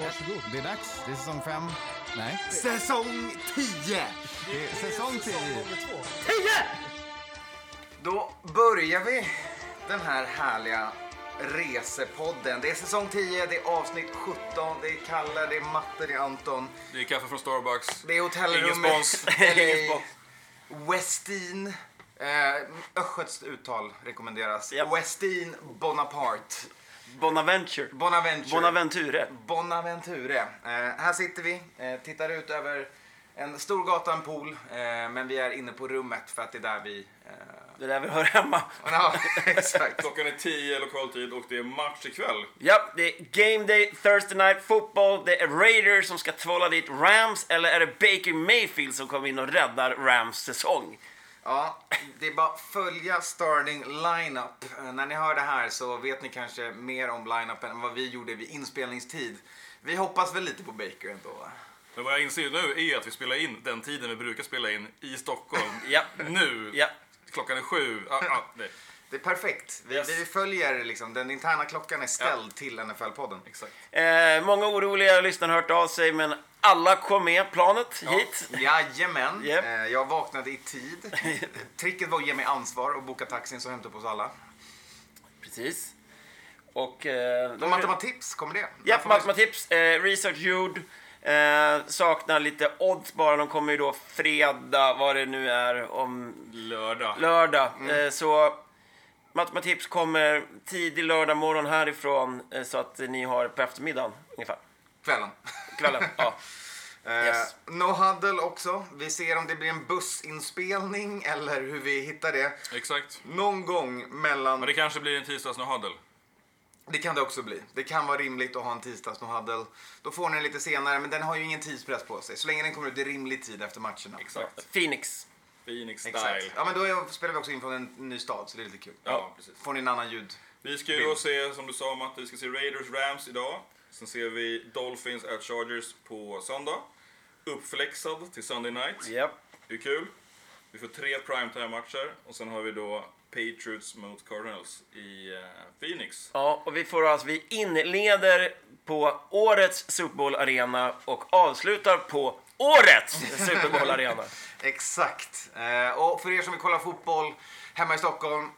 Varsågod. Det är dags. Det är säsong fem. Nej, Säsong 10! det är säsong tio. Nummer två. Då börjar vi den här härliga resepodden. Det är säsong 10, det är avsnitt 17, det är Kalle, det är Matte, det är Anton. Det är kaffe från Starbucks. Det är Ingen hotellrummet. spons. Eller Westin. Eh, Östgötskt uttal rekommenderas. Japp. Westin Bonaparte. Bonaventure. Bonaventure. Bonaventure. Bonaventure. Eh, här sitter vi, eh, tittar ut över en stor gata, en pool. Eh, men vi är inne på rummet för att det är där vi... Eh, Det är där vi hör hemma. ja, exakt. Klockan är 10 lokaltid och det är match ikväll. Ja, det är Game Day, Thursday Night Football. Det är Raiders som ska tvåla dit Rams. Eller är det Baker Mayfield som kommer in och räddar Rams säsong? Ja, det är bara att följa starting lineup. Eh, när ni hör det här så vet ni kanske mer om lineupen än vad vi gjorde vid inspelningstid. Vi hoppas väl lite på Baker ändå. va? Men vad jag inser nu är att vi spelar in den tiden vi brukar spela in i Stockholm. Ja. Nu. Ja. Klockan är sju. Ah, ah, nej. Det är perfekt. Vi, Yes. vi följer liksom, den interna klockan är ställd till NFL-podden. Exakt. Eh, många oroliga lyssnare har hört av sig, men alla kom med planet hit. Jajamän. Japp. Eh, jag vaknade i tid. Tricket var att ge mig ansvar och boka taxin så hämta upp oss alla. Precis. Och... Eh, De matematips, kommer det? Ja, matematips. Eh, research gjord. Eh, saknar lite odds bara. De kommer ju då fredag, vad det nu är, om Lördag. lördag. Mm. Eh, så matematips kommer tidig lördag morgon härifrån eh, så att ni har på eftermiddagen ungefär. Kvällen. Kvällen. ja. Eh, Yes. No huddle också. Vi ser om det blir en bussinspelning eller hur vi hittar det. Exakt. Någon gång mellan... Men det kanske blir en tisdags no huddle. Det kan det också bli. Det kan vara rimligt att ha en tisdags no huddle. Då får ni den lite senare, men den har ju ingen tidspress på sig. Så länge den kommer ut i rimlig tid efter matcherna. Exakt. Phoenix. Phoenix style. Exakt. Ja, men då spelar vi också in från en ny stad, så det är lite kul. Ja, precis. Får ni en annan ljud. Vi ska ju då se, som du sa Matte, vi ska se Raiders Rams idag. Sen ser vi Dolphins at Chargers på söndag. Uppflexad till Sunday night. Japp. Det är kul. Vi får tre primetime-matcher och sen har vi då Patriots mot Cardinals i eh, Phoenix. Ja, och vi får alltså, vi inleder på årets Super Bowl-arena och avslutar på årets Super Bowl-arena. Exakt. Eh, och för er som vill kolla fotboll hemma i Stockholm,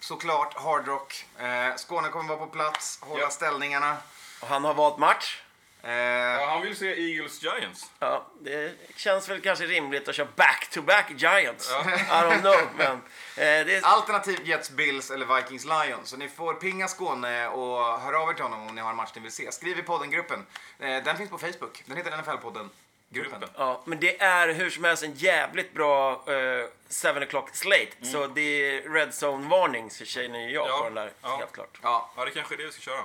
såklart Hard Rock. Eh, Skåne kommer vara på plats, hålla Ja. ställningarna. Och han har valt match. Eh, Ja, han vill se Eagles Giants. Ja, det känns väl kanske rimligt att köra back-to-back Giants. I don't know, men... Eh, det är, Alternativ Jets, Bills eller Vikings Lions. Så ni får pinga Skåne och höra av er till honom om ni har en match ni vill se. Skriv i poddengruppen. Eh, den finns på Facebook. Den heter NFL-podden. Gruppen. Gruppen. ja, men det är hur som helst en jävligt bra eh, 7 o'clock slate. Så det är red zone-varning, så känner ju jag Ja, på den där, ja. helt klart. Ja, Ja, det kanske är det vi ska köra.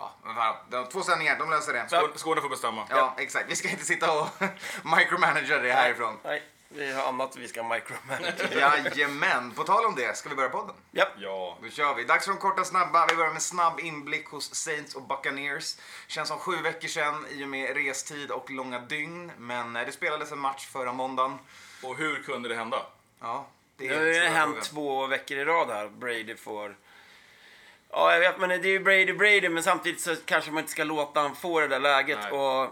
Ja men fan, de två sändningar, de löser det. Skåne, Skåne får bestämma. Ja, exakt. Vi ska inte sitta och micromanager det härifrån. Nej, vi har annat vi ska micromanage. Jajamän. På tal om det, ska vi börja podden? ja. Ja. Då kör vi. Dags för de korta snabba. Vi börjar med snabb inblick hos Saints och Buccaneers. Känns som sju veckor sedan i och med restid och långa dygn. Men eh, det spelades en match förra måndagen. Och hur kunde det hända? Ja, det Det är har ju den stora hänt frågan. två veckor i rad här. Brady får... Ja, jag vet, men det är ju Brady Brady, men samtidigt så kanske man inte ska låta han få det där läget. Nej. Och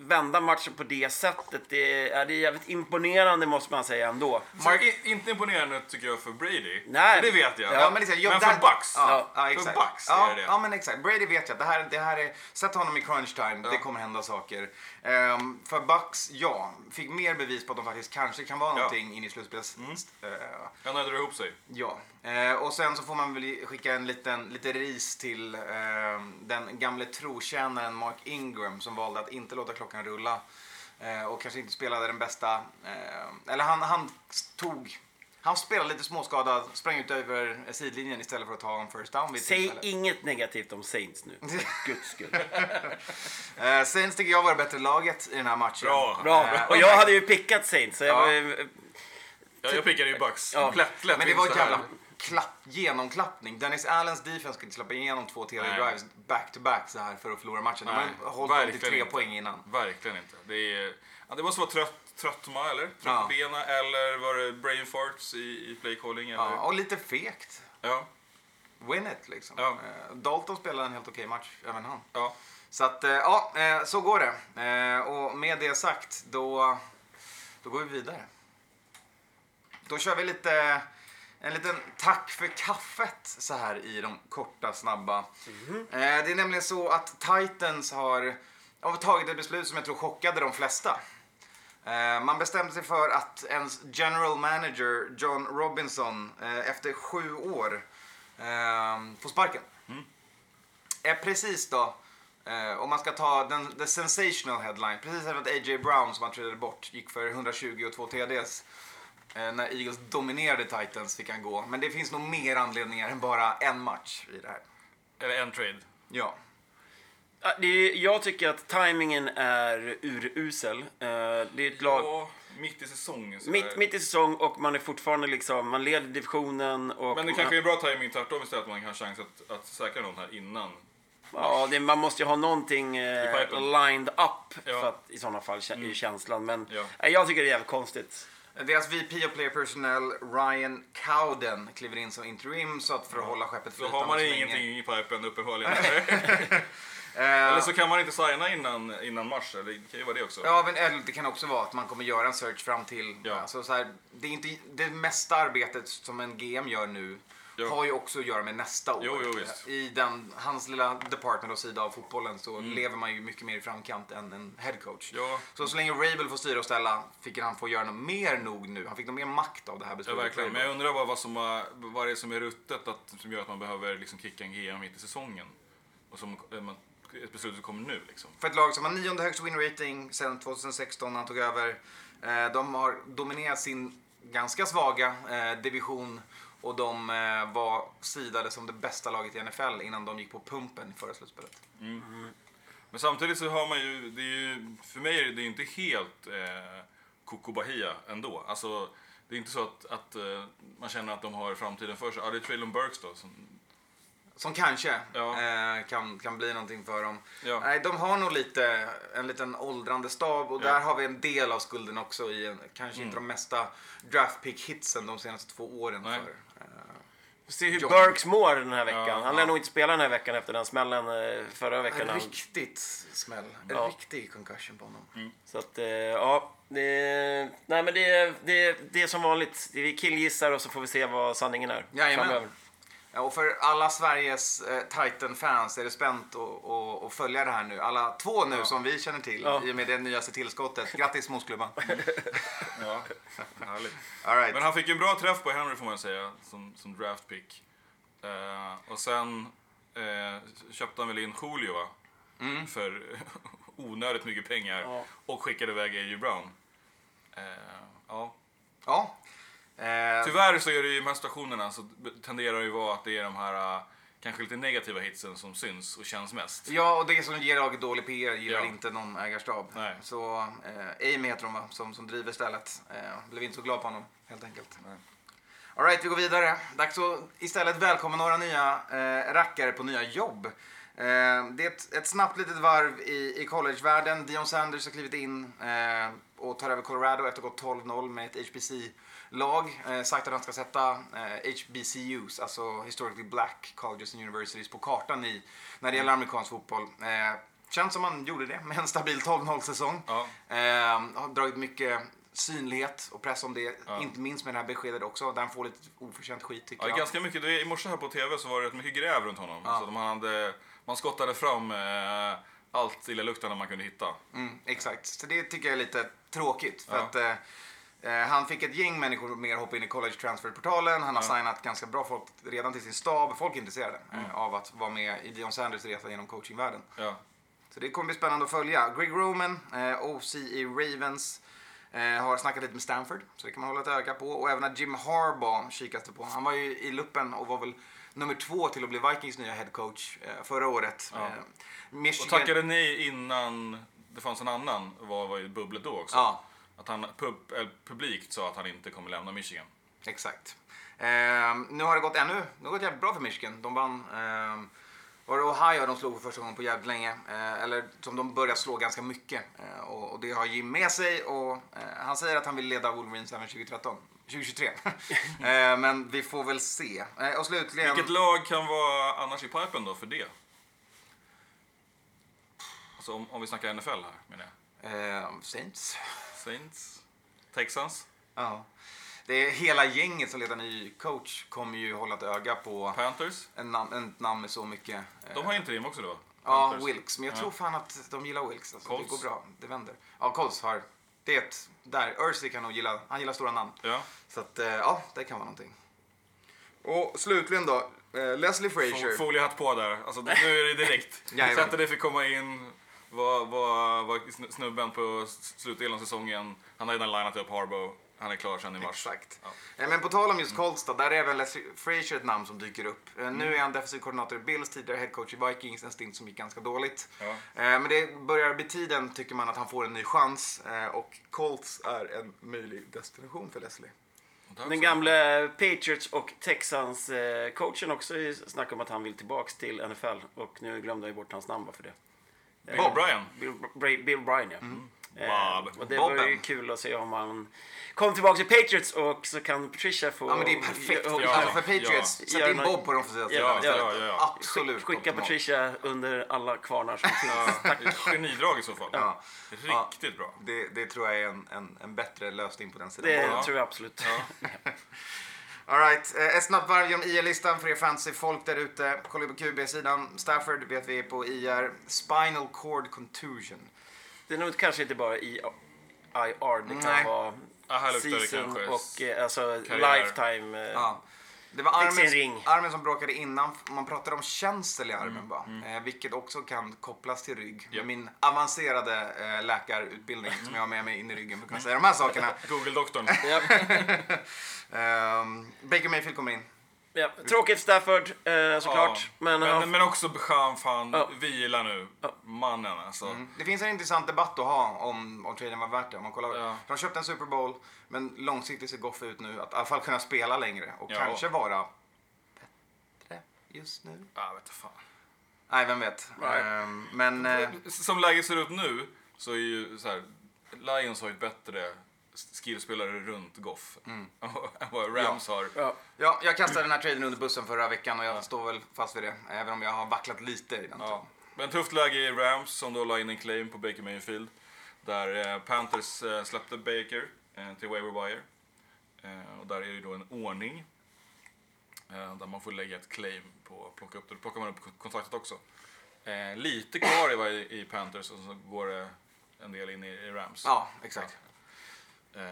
vända matchen på det sättet, det är, det är jävligt imponerande måste man säga ändå. Mark... I, inte imponerande tycker jag för Brady. Nej. För det vet jag. Ja, men, liksom, jag- men där- för Bucks. Ja, ja, För exakt. Bucks ja, är det. Ja, men exakt. Brady vet jag det här, det här är... Sätt honom i crunch time, det kommer hända saker. Ehm, för Bucks, ja. Fick mer bevis på att de faktiskt kanske kan vara Ja. någonting in i slutspels... Eh, Han nödde ihop sig. Ja, eh, och sen så får man väl skicka en liten lite ris till eh, den gamle trotjänaren Mark Ingram som valde att inte låta klockan rulla eh, och kanske inte spelade den bästa, eh, eller han, han tog Han spelade lite småskadad, sprang ut över sidlinjen istället för att ta en first down vid ett Säg tillfälle. inget negativt om Saints nu. För Guds skull. Eh, Saints tycker jag var det bättre laget i den här matchen. Bra. Bra. Eh, Och jag hade ju pickat Saints. Så jag Ja. var, ju- Ja, jag pickade ju Bucks. Ja. Lätt, lätt Men det var här. jävla klapp, genomklappning. Dennis Allens defense kunde inte släppa igenom två TD Nej. drives back to back så här för att förlora matchen. De har hållit verkligen tre inte. poäng innan. Verkligen inte. Det, är, ja, det måste vara trött, tröttma eller? Trött Ja. benen eller var det brain farts i, i playcalling? Eller? Ja, och lite fegt. Ja. Win it liksom. Ja. Eh, Dalton spelade en helt okej match, även han. ja. Så att, eh, ja, eh, så går det. Och med det sagt, då, då går vi vidare. Då kör vi lite, en liten tack för kaffet så här i de korta, snabba. Eh, Det är nämligen så att Titans har, har tagit ett beslut som jag tror chockade de flesta. Eh, Man bestämde sig för att ens general manager John Robinson eh, efter sju år eh, får sparken. Är precis då, eh, om man ska ta den the sensational headline, precis efter att A.J. Brown som han tradade bort gick för 120 och 2 TDs. Eh, när Eagles dominerade Titans fick han gå. Men det finns nog mer anledningar än bara en match i det här. Eller en trade. Ja. Det är, jag tycker att timingen är urusel. Eh, Det är ett lag Ja, mitt i säsongen. mitt, mitt i säsong och man är fortfarande liksom, man leder divisionen och... Men det kanske är bra timing tvärtom istället, att man kan ha chans att, att säkra någon här innan. Ja, det, man måste ju ha någonting eh, lined up Ja. Mm. för att, i sådana fall, kä- i känslan. Men Ja. nej, jag tycker det är jävligt konstigt. Deras VP of Player Personnel, Ryan Cowden, kliver in som interim så att för att hålla skeppet flytande har man ingenting i pipen uppenbarligen. Eh, Eller så kan man inte signa innan, innan mars. eller Det kan ju vara det också. Ja, men eller det kan också vara att man kommer göra en search fram till... Ja. Alltså, så här, det, är inte, det mesta arbetet som en GM gör nu Ja. har ju också att göra med nästa år. Jo, jo. I den, hans lilla department och sida av fotbollen så lever man ju mycket mer i framkant än en headcoach. Mm. Ja. Så så länge Rabel får styra och ställa fick han få göra något mer nog nu. Han fick nog mer makt av det här Ja, beslutet. verkligen. Men jag undrar bara vad, som vad det är som är ruttet att, som gör att man behöver liksom kicka en GM mitt i säsongen. Och som eh, man, ett beslut som kommer nu liksom. För ett lag som har nionde högst win rating sedan 2016 när han tog över. Eh, de har dominerat sin ganska svaga eh, division och de eh, var sidade som det bästa laget i NFL innan de gick på pumpen i förra slutspelet. Men samtidigt så har man ju, det är ju för mig är det ju inte helt eh, Coco Bahia ändå. Alltså, det är inte så att, att eh, man känner att de har framtiden för sig. Ja, det är Traylon Burks då. Som, Som kanske Ja. eh, kan, kan bli någonting för dem. Ja. Nej, de har nog lite en liten åldrande stab och Ja. där har vi en del av skulden också i en, kanske inte de mesta draft pick hitsen de senaste två åren. Nej. För. Vi ser hur Ja. Burks mår den här veckan. Ja, han lär ja. nog inte spela den här veckan efter den smällen eh, förra veckan. en riktigt smäll. En Ja. riktig concussion på honom. så att, eh, ja. Det, nej men det, det, det är som vanligt. Vi killgissar och så får vi se vad sanningen är. Jajamän. framöver. Ja, och för alla Sveriges eh, Titan-fans är det spänt att- följa det här nu. Alla två nu som vi känner till Ja. i och med det nyaste tillskottet. Grattis Mosklubban! ja, härligt. All right. Men han fick en bra träff på Henry får man säga, som, som draft pick. Eh, och sen eh, köpte han väl in Julio va? För onödigt mycket pengar. Ja. Och skickade iväg A.J. Brown. Eh, ja. Ja. Eh, Tyvärr så är det ju stationerna så tenderar det ju vara att det är de här eh, kanske lite negativa hitsen som syns och känns mest. ja, och det som ger laget dålig PR gillar Ja. inte någon ägarstab. Nej. Så eh, Amy heter hon va, som, som driver stället. Eh, blev inte så glad på honom helt enkelt. Nej. All right, vi går vidare. Dags att istället välkomna några nya eh, rackare på nya jobb. Eh, det är ett, ett snabbt litet varv i, i collegevärlden. Dion Sanders har klivit in eh, och tar över Colorado efter att ha gått 12-0 med ett HBC-lag. Eh, sagt att han ska sätta eh, HBCUs, alltså Historically Black Colleges and Universities, på kartan i, när det gäller amerikansk fotboll. Eh, känns som han gjorde det med en stabil 12-0-säsong. Ja. Eh, har dragit mycket synlighet och press om det. Ja. Inte minst med det här beskedet också, där han får lite oförtjänt skit tycker Ja, jag. ganska mycket. I morse här på TV så var det rätt mycket gräv runt honom. Ja. Så att man, hade, man skottade fram eh, allt illaluktande man kunde hitta. Mm, exakt, så det tycker jag är lite tråkigt. För att eh, han fick ett gäng människor mer hoppa in i college transfer-portalen. Han har Ja. signat ganska bra folk redan till sin stab. Folk är intresserade Mm. eh, av att vara med i Dion Sanders resa genom coachingvärlden. Ja. Så det kommer bli spännande att följa. Greg Roman, eh, OC i Ravens. Eh, har snackat lite med Stanford, så det kan man hålla ett öga på. Och även att Jim Harbaugh kikas det på. Han var ju i luppen och var väl nummer två till att bli Vikings nya head coach eh, förra året. Ja. Eh, Michigan... Och tackade nej innan det fanns en annan, var, var i bubblet då också. Ja, Att han pub, eller publikt sa att han inte kommer lämna Michigan. exakt. Eh, nu har det gått ännu, det har gått jävligt bra för Michigan. De vann, eh, var det Ohio de slog för första gången på jävligt länge. Eh, eller som de börjat slå ganska mycket. Eh, och, och det har Jim med sig och eh, han säger att han vill leda Wolverines även 2013. 2023. eh, men vi får väl se. Eh, och slutligen... Vilket lag kan vara annars i pipen då för det? Alltså om, om vi snackar NFL här menar jag. Eh, Saints. Saints? Texans? Ja. Det är hela gänget som letar ny coach kommer ju hålla ett öga på Panthers? en nam- en namn med så mycket. eh, De har interim också då? Ja, Panthers. Wilkes. Men jag Ja. tror fan att de gillar Wilkes. Alltså, det Colts. går bra. Det vänder. Ja, Colts har... Det är ett... Där. Ursay kan nog gilla... Han gillar stora namn. Ja. Så att, eh, ja, det kan vara någonting. Och slutligen då. Eh, Leslie Frazier. Fo- Foliehatt på där. Alltså, nu är det direkt. Jajamän. Sättet det fick komma in. Var, var, var sn- snubben på slutdelen av säsongen. Han har redan linat upp Harbo. Han är klar sen i mars. Exakt. Ja. Eh, Men på tal om just Colts då, där är även Leslie Frazier ett namn som dyker upp. Eh, Mm. Nu är han defensiv koordinator i Bills, tidigare headcoach i Vikings, en stint som gick ganska dåligt. Ja. Eh, Men det börjar bli tiden, tycker man, att han får en ny chans. Och Colts är en möjlig destination för Leslie. Den gamla Patriots och Texans eh, coachen också snackar om att han vill tillbaks till NFL. Och nu glömde jag bort hans namn bara för det. Bob. O'Brien. Bill, Bill Bryan, ja. Eh, Bob. och det Bobben. var ju kul att se om han kom tillbaka till Patriots och så kan Patricia få... Ja, men det är perfekt. Ja, Ja. För Patriots, Ja. sätt in Bob på de offensiva Ja, ja, ja, ja. Absolut. Skicka optimalt. Patricia under alla kvarnar som finns. Genidrag i så fall. Ja. Riktigt bra. Det, det tror jag är en, en, en bättre lösning på den sidan. Det Ja. tror jag absolut. All right. eh, Ett snabbt varv genom IR-listan för er fantasy-folk där ute. Kolla på QB-sidan. Stafford vet vi är på IR. Spinal cord contusion. Det är nog kanske inte bara i IR, det kan Nej. vara Ja, här luktar det season kanske och eh, alltså karriär. lifetime. eh, Ja. Det var armen, armen som bråkade innan. Man pratade om känsel i armen va? Eh, vilket också kan kopplas till rygg. Japp. min avancerade eh, läkarutbildning som jag har med mig in i ryggen för att kunna säga de här sakerna. Google-doktorn. Ehm, Baker Mayfield kommer in. Ja, tråkigt Stafford eh, såklart. Ja. Men, men, han- men också Beckham, fan, Ja. vila nu. Ja. Mannen alltså. Mm. Det finns en intressant debatt att ha om, om traden var värt det. Om man kollar, Ja. De köpte en Super Bowl, men långsiktigt ser Goff ut nu att i alla fall kunna spela längre och Ja. kanske vara bättre just nu. Ja, vet du fan. Nej, vem vet. Ehm, men eh, Som läget ser ut nu så är ju så här, Lions har ju ett bättre skillspelare runt Goff Mm. vad Rams har. ja. ja, jag kastade den här traden under bussen förra veckan och jag står väl fast vid det. Även om jag har vacklat lite i den. Ja. Men tufft läge i Rams som då la in en claim på Baker Mayfield. Där eh, Panthers eh, släppte Baker eh, till waiver wire. Och där är det då en ordning. Där man får lägga ett claim på att plocka upp det. Då plockar man upp kontraktet också. Lite kvar i, Panthers och så går det en del in i Rams. Ja, exakt. Eh,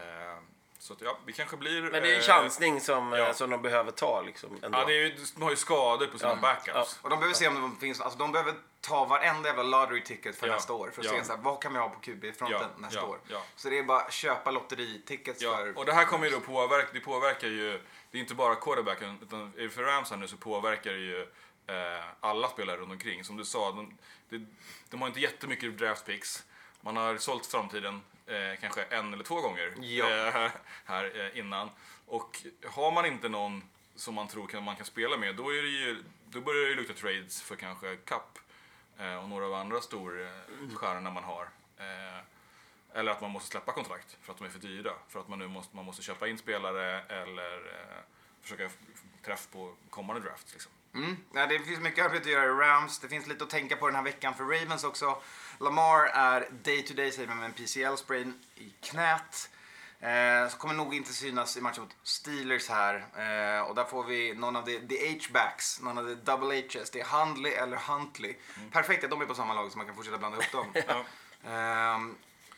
så att, ja, det kanske blir... Men det är en eh, chansning som, eh, ja. som de behöver ta. Liksom, ändå. Ja, det är ju, de har ju skador på sina Ja. backups. Och de behöver se om det finns, alltså de behöver ta varenda jävla lottery ticket för Ja. nästa år. För att Ja. se så här, vad kan vi ha på QB-fronten Ja, nästa ja, år. ja. Så det är bara att köpa lotteritickets Ja, för... och det här kommer ju då påverka, det påverkar ju, det är inte bara quarterbacken, utan för Rams här nu så påverkar det ju eh, alla spelare runt omkring. Som du sa, de, de, de har inte jättemycket draft picks. Man har sålt framtiden eh, kanske en eller två gånger Ja. eh, här eh, innan. Och har man inte någon som man tror kan, man kan spela med, då, är det ju, då börjar det ju lukta trades för kanske Cup eh, och några av andra storstjärnorna man har. Eh, eller att man måste släppa kontrakt för att de är för dyra. För att man nu måste, man måste köpa in spelare eller eh, försöka träff på kommande drafts. Liksom. Mm. Ja, det finns mycket arbete att göra i Rams. Det finns lite att tänka på den här veckan för Ravens också. Lamar är day to day, säger man, med en PCL-sprain i knät. Eh, så kommer nog inte synas i matchen mot Steelers här. Eh, och där får vi någon av de, the H-backs, någon av de double H's. Det är Hundley eller Huntley. Perfekt att de är på samma lag så man kan fortsätta blanda ihop dem. Ja. Ehm,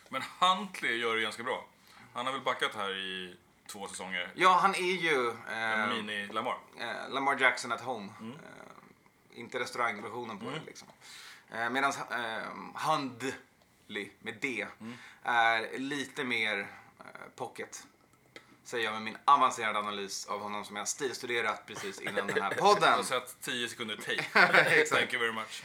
Men Huntley gör det ganska bra. Han har väl backat här i två säsonger. ja, han är ju En eh, mini-Lamar. eh, Lamar Jackson at home. Eh, inte restaurangversionen på det liksom. Eh, Medan eh, Hundley med D är lite mer pocket. Säger jag med min avancerade analys av honom som jag stilstuderat precis innan den här podden. har sett 10 sekunder tape. Exakt. Thank you very much.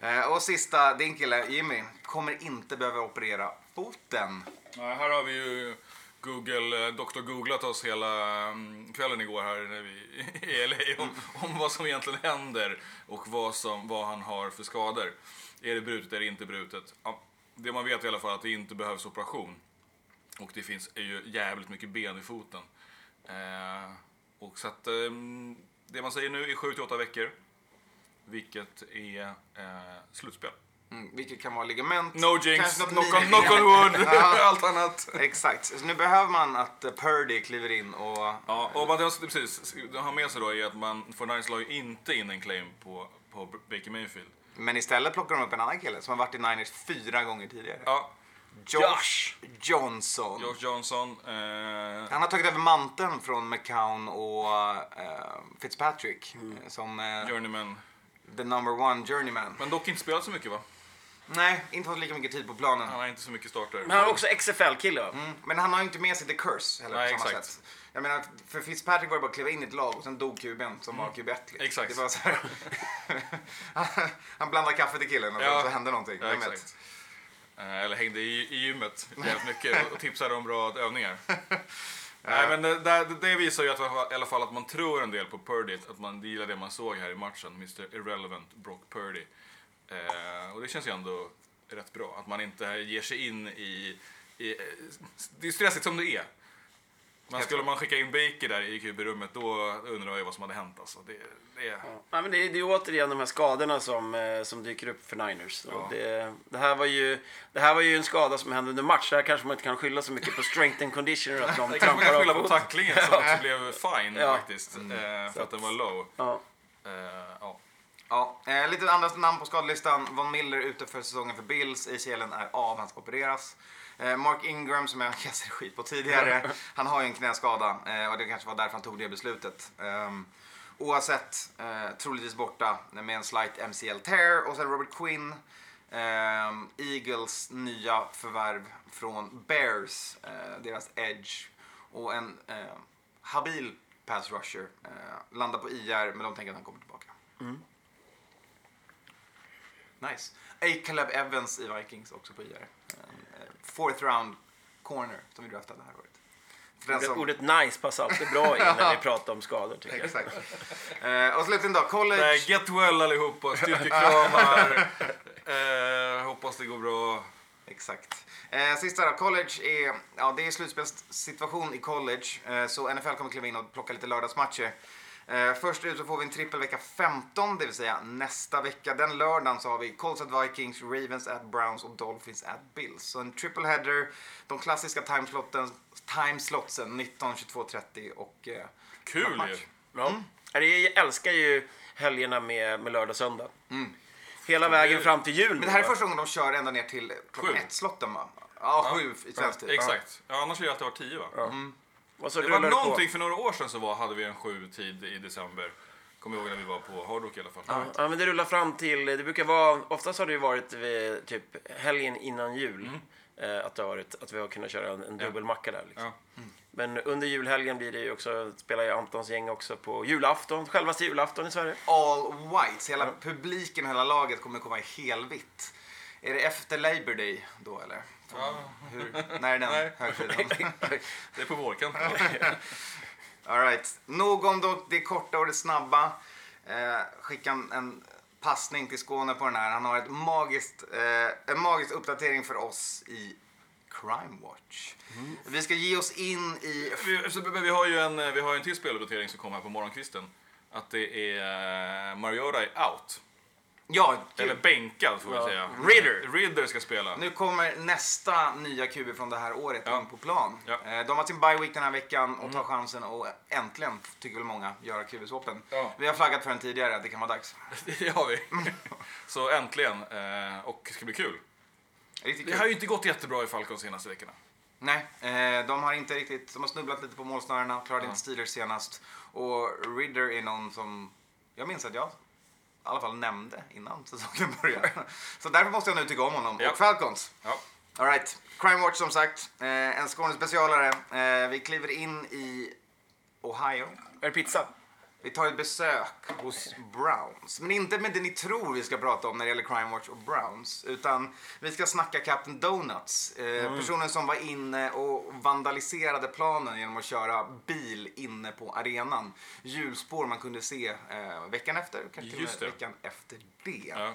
Eh, och sista, din kille Jimmy kommer inte behöva operera foten. Ja, här har vi ju Google, eh, Dr. Googlat oss hela mm, kvällen igår här när vi i LA om, om vad som egentligen händer och vad, som, vad han har för skador. Är det brutet eller inte brutet? Ja, det man vet i alla fall är att det inte behövs operation. Och det finns ju jävligt mycket ben i foten. Eh, och så att, eh, det man säger nu är 7 till 8 veckor. Vilket är eh, slutspel. Mm, vilket kan vara ligament. No jinx, knock on, knock on wood, allt annat. Exakt. Så nu behöver man att eh, Purdy kliver in och... Ja, och vad det precis det har med sig då är att man Niners la ju inte in en claim på, på Baker Mayfield. Men istället plockar de upp en annan kille som har varit i Niners fyra gånger tidigare. Ja, Josh Johnson. Josh Johnson. Eh, Han har tagit över manteln från McCown och eh, Fitzpatrick eh, som eh, journeyman. the number one journeyman. Men dock inte spelat så mycket va? Nej, inte fått lika mycket tid på planen. Han har inte så mycket starter. Men han är också XFL-kille va? Mm, men han har ju inte med sig the curse heller Nej, på samma exakt. sätt. Jag menar, för Fitzpatrick var det bara att kliva in i ett lag och sen dog kuben som var QB1. Liksom. Exakt. Det var så här. han blandade kaffe till killen och Ja. så hände någonting. Ja, exakt. Eh, eller hängde i, i gymmet jävligt mycket och tipsade om bra övningar. Nej, men det, det, det visar ju att, i alla fall att man tror en del på Purdy, att man gillar det man såg här i matchen, Mr Irrelevant Brock Purdy. Eh, och det känns ju ändå rätt bra, att man inte ger sig in i... i det är stressigt som det är. Men skulle man skicka in Baker där i QB-rummet, då undrar jag vad som hade hänt. Alltså. Det, det, Ja, men det, är- det är återigen de här skadorna som, eh, som dyker upp för Niners. Ja. Det, det, här var ju, det här var ju en skada som hände under match. Där kanske man inte kan skylla så mycket på strength and conditioner. Att de det kanske man kan skylla på tacklingen som också blev fine Ja. faktiskt. Eh, för att den var low. Ja. Eh, ja. Ja, eh, lite andra namn på skadelistan. Von Miller ute för säsongen för Bills. ACLen är av, han ska opereras. Eh, Mark Ingram som jag kastade skit på tidigare. han har ju en knäskada eh, och det kanske var därför han tog det beslutet. Um, oavsett, eh, troligtvis borta med en slight MCL tear. Och sen Robert Quinn. ehm, Eagles nya förvärv från Bears, eh, deras edge. Och en eh, habil pass rusher. Eh, landar på IR men de tänker att han kommer tillbaka. Nice. A. Caleb Evans i Vikings också på IR. Eh, Fourth round corner som vi draftade det här året. Ordet, som... ordet nice passar alltid bra in när vi pratar om skador tycker jag. Exakt. Eh, och slutligen då, college. Nej, get well allihopa, styrkekramar. eh, hoppas det går bra. Exakt. Eh, sista då, college är, ja det är slutspelssituation i college. Eh, så NFL kommer kliva in och plocka lite lördagsmatcher. Eh, först ut så får vi en trippel vecka 15, det vill säga nästa vecka. Den lördagen så har vi Colts at Vikings, Ravens at Browns och Dolphins at Bills. Så en triple header, de klassiska timeslotten, timeslotsen 19, 22, 30 och eh, Kul match. ju. Ja. Jag älskar ju helgerna med, med lördag och söndag. Hela Så vägen det- fram till jul. Men det här är första gången de kör ända ner till klockan ett-slotten va? Ja, sju i svensk tid. Exakt. Ja, annars har det alltid varit tio va? Och så Det var det på. någonting för några år sedan så var, hade vi en sju tid i december. Kommer ihåg när vi var på Hard Rock i alla fall. Ja, ja, men det rullar fram till, det brukar vara, oftast har det ju varit vid, typ helgen innan jul. Eh, att, det har varit, att vi har kunnat köra en, en dubbelmacka där. Liksom. Ja. Men under julhelgen blir det ju också, spelar ju Antons gäng också på julafton, självaste julafton i Sverige. all white. Så hela publiken och hela laget kommer komma i helvitt. Är det efter Labor Day då eller? Ja, Hur, när är den Nej. högtiden? det är på vårkanten. All right. Nog om det korta och det snabba. Eh, skicka en, passning till Skåne på den här. Han har ett magiskt, eh, en magisk uppdatering för oss i Crime Watch. Vi ska ge oss in i... vi, vi har ju en, vi har ju en till speluppdatering som kom här på morgonkvisten. Att det är uh, Mariota är out. Ja, Eller bänkad får vi Ja. säga. Ridder. Ridder ska spela. Nu kommer nästa nya QB från det här året Ja. in på plan. Ja. Eh, De har sin bye week den här veckan och tar chansen och äntligen, tycker väl många, göra QB-swappen. Ja. Vi har flaggat för den tidigare att det kan vara dags. Det har vi. Så äntligen. eh, Och det ska bli kul. Riktigt Det kul. har ju inte gått jättebra i Falcons senaste veckorna. Nej, eh, de har inte riktigt, de har snubblat lite på målsnörena, klarade inte Steelers senast. Och Ridder är någon som, jag minns att jag i alla fall nämnde innan säsongen började. Så därför måste jag nu tycka om honom. Ja. Och Falcons, Ja. All right. Crime Watch som sagt. Eh, en Skånespecialare. Eh, vi kliver in i Ohio. Är det pizza? Vi tar ett besök hos Browns. Men inte med det ni tror vi ska prata om när det gäller Crime Watch och Browns. Utan vi ska snacka Captain Donuts. Eh, Personen som var inne och vandaliserade planen genom att köra bil inne på arenan. Hjulspår man kunde se eh, veckan efter, kanske till och med veckan efter det. Ja.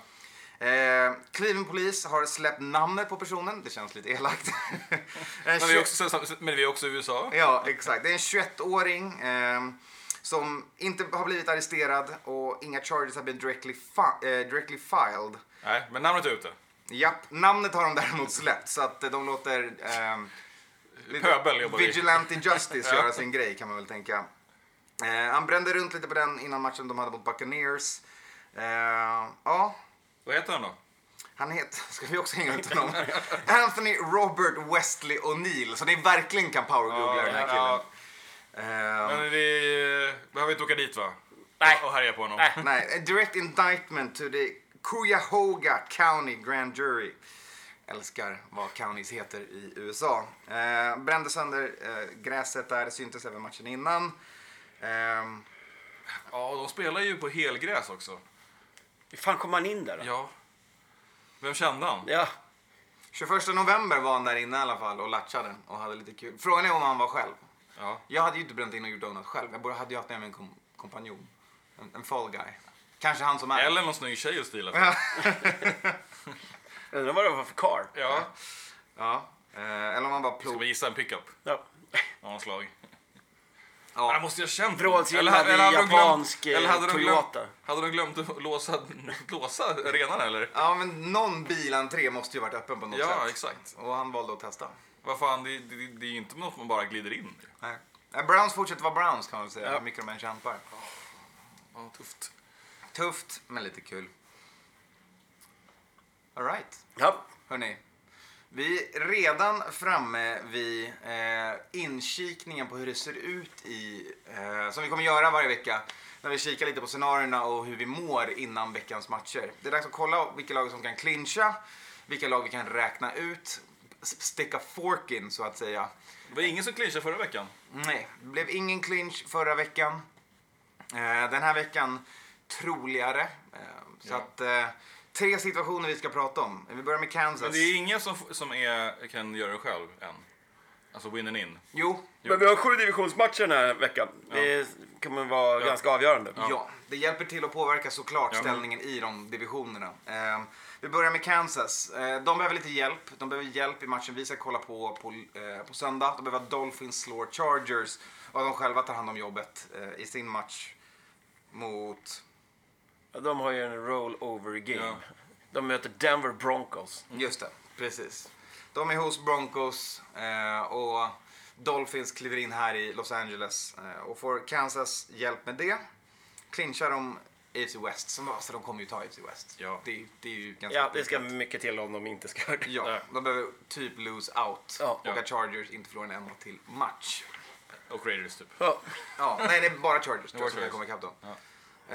Eh, Cleveland Police har släppt namnet på personen. Det känns lite elakt. En Men, vi är 21 också, men vi är också i USA. Ja, exakt. Det är en 21-åring eh, som inte har blivit arresterad och inga charges har blivit directly, fi- eh, directly filed. Nej, men namnet är ute. Japp, namnet har de däremot släppt så att eh, de låter eh, Pöbel jobbar vi. Vigilante Justice göra sin grej kan man väl tänka. Eh, han brände runt lite på den innan matchen de hade mot Buccaneers. Eh, ja, Vad heter han då? han heter, ska vi också hänga ut honom? Anthony Robert Wesley O'Neill. Så ni verkligen kan powergoogla den här killen. Ja, men vi behöver inte åka dit va? Nej. Och härja på honom. Nej. Nej, a direct indictment to the Cuyahoga County Grand Jury. Älskar vad counties heter i USA. Eh, brände sönder eh, gräset där, det syntes även matchen innan. Ehm, Ja, de spelar ju på helgräs också. Hur fan kom han in där då? Ja. Vem kände han? Ja. 21 november var han där inne i alla fall och latchade och hade lite kul. Frågan är om han var själv. Ja. Jag hade ju inte bränt in och gjort donut själv. Jag borde, hade ju haft med mig en kom, kompanjon. En, en fall guy. Kanske han som är. Eller någon snygg tjej att stila för. Ja. Undrar vad det var för car. Ja. Ja. Eh, eller om han bara Ska plog. vi gissa en pickup Ja. av slag? Ja. Han måste ju ha känt Vrålsgillad Eller- eller glömt- japansk, eh, eller hade de Toyota. Glömt, hade de glömt att låsa, låsa arenan eller? Ja, men någon bilentré måste ju varit öppen på något Ja, sätt. exakt. Och han valde att testa. Vad fan, det, det, det är ju inte något man bara glider in i. Nej. Nej, Browns fortsätter vara Browns kan man väl säga. Ja. Mycket de än kämpar. Ja, tufft. Tufft, men lite kul. Alright, Ja. hörni. Vi är redan framme vid eh, inkikningen på hur det ser ut i, eh, som vi kommer göra varje vecka. När vi kikar lite på scenarierna och hur vi mår innan veckans matcher. Det är dags att kolla vilka lag som kan clincha, vilka lag vi kan räkna ut, sticka fork in så att säga. Det var ingen som clinchade förra veckan. Nej, det blev ingen clinch förra veckan. Eh, den här veckan troligare. Eh, så Ja. att eh, tre situationer vi ska prata om. Vi börjar med Kansas. Men det är ingen som, som är, kan göra det själv än. Alltså win and in. Jo, Men vi har sju divisionsmatcher den här veckan. Det kommer vara Ja. ganska avgörande. ja. det hjälper till att påverka såklart Ja. ställningen i de divisionerna. Vi börjar med Kansas. Eh, de behöver lite hjälp. De behöver hjälp i matchen vi ska kolla på på, eh, på söndag. De behöver att Dolphins slår Chargers och att de själva tar hand om jobbet eh, i sin match mot Ja, De har ju en roll-over game. Ja. De möter Denver Broncos. Just det, precis. De är hos Broncos och Dolphins kliver in här i Los Angeles och får Kansas hjälp med det. Clinchar de AFC West, som alltså de kommer ju ta AFC West. Ja. Det, det är ju ganska Ja, det ska givet. mycket till om de inte ska göra det. Ja, de behöver typ lose out Ja. och att Chargers inte förlorar en enda till match. Och Raiders typ. Ja. Ja, nej, det är bara Chargers tror jag som kan komma ikapp dem. Ja.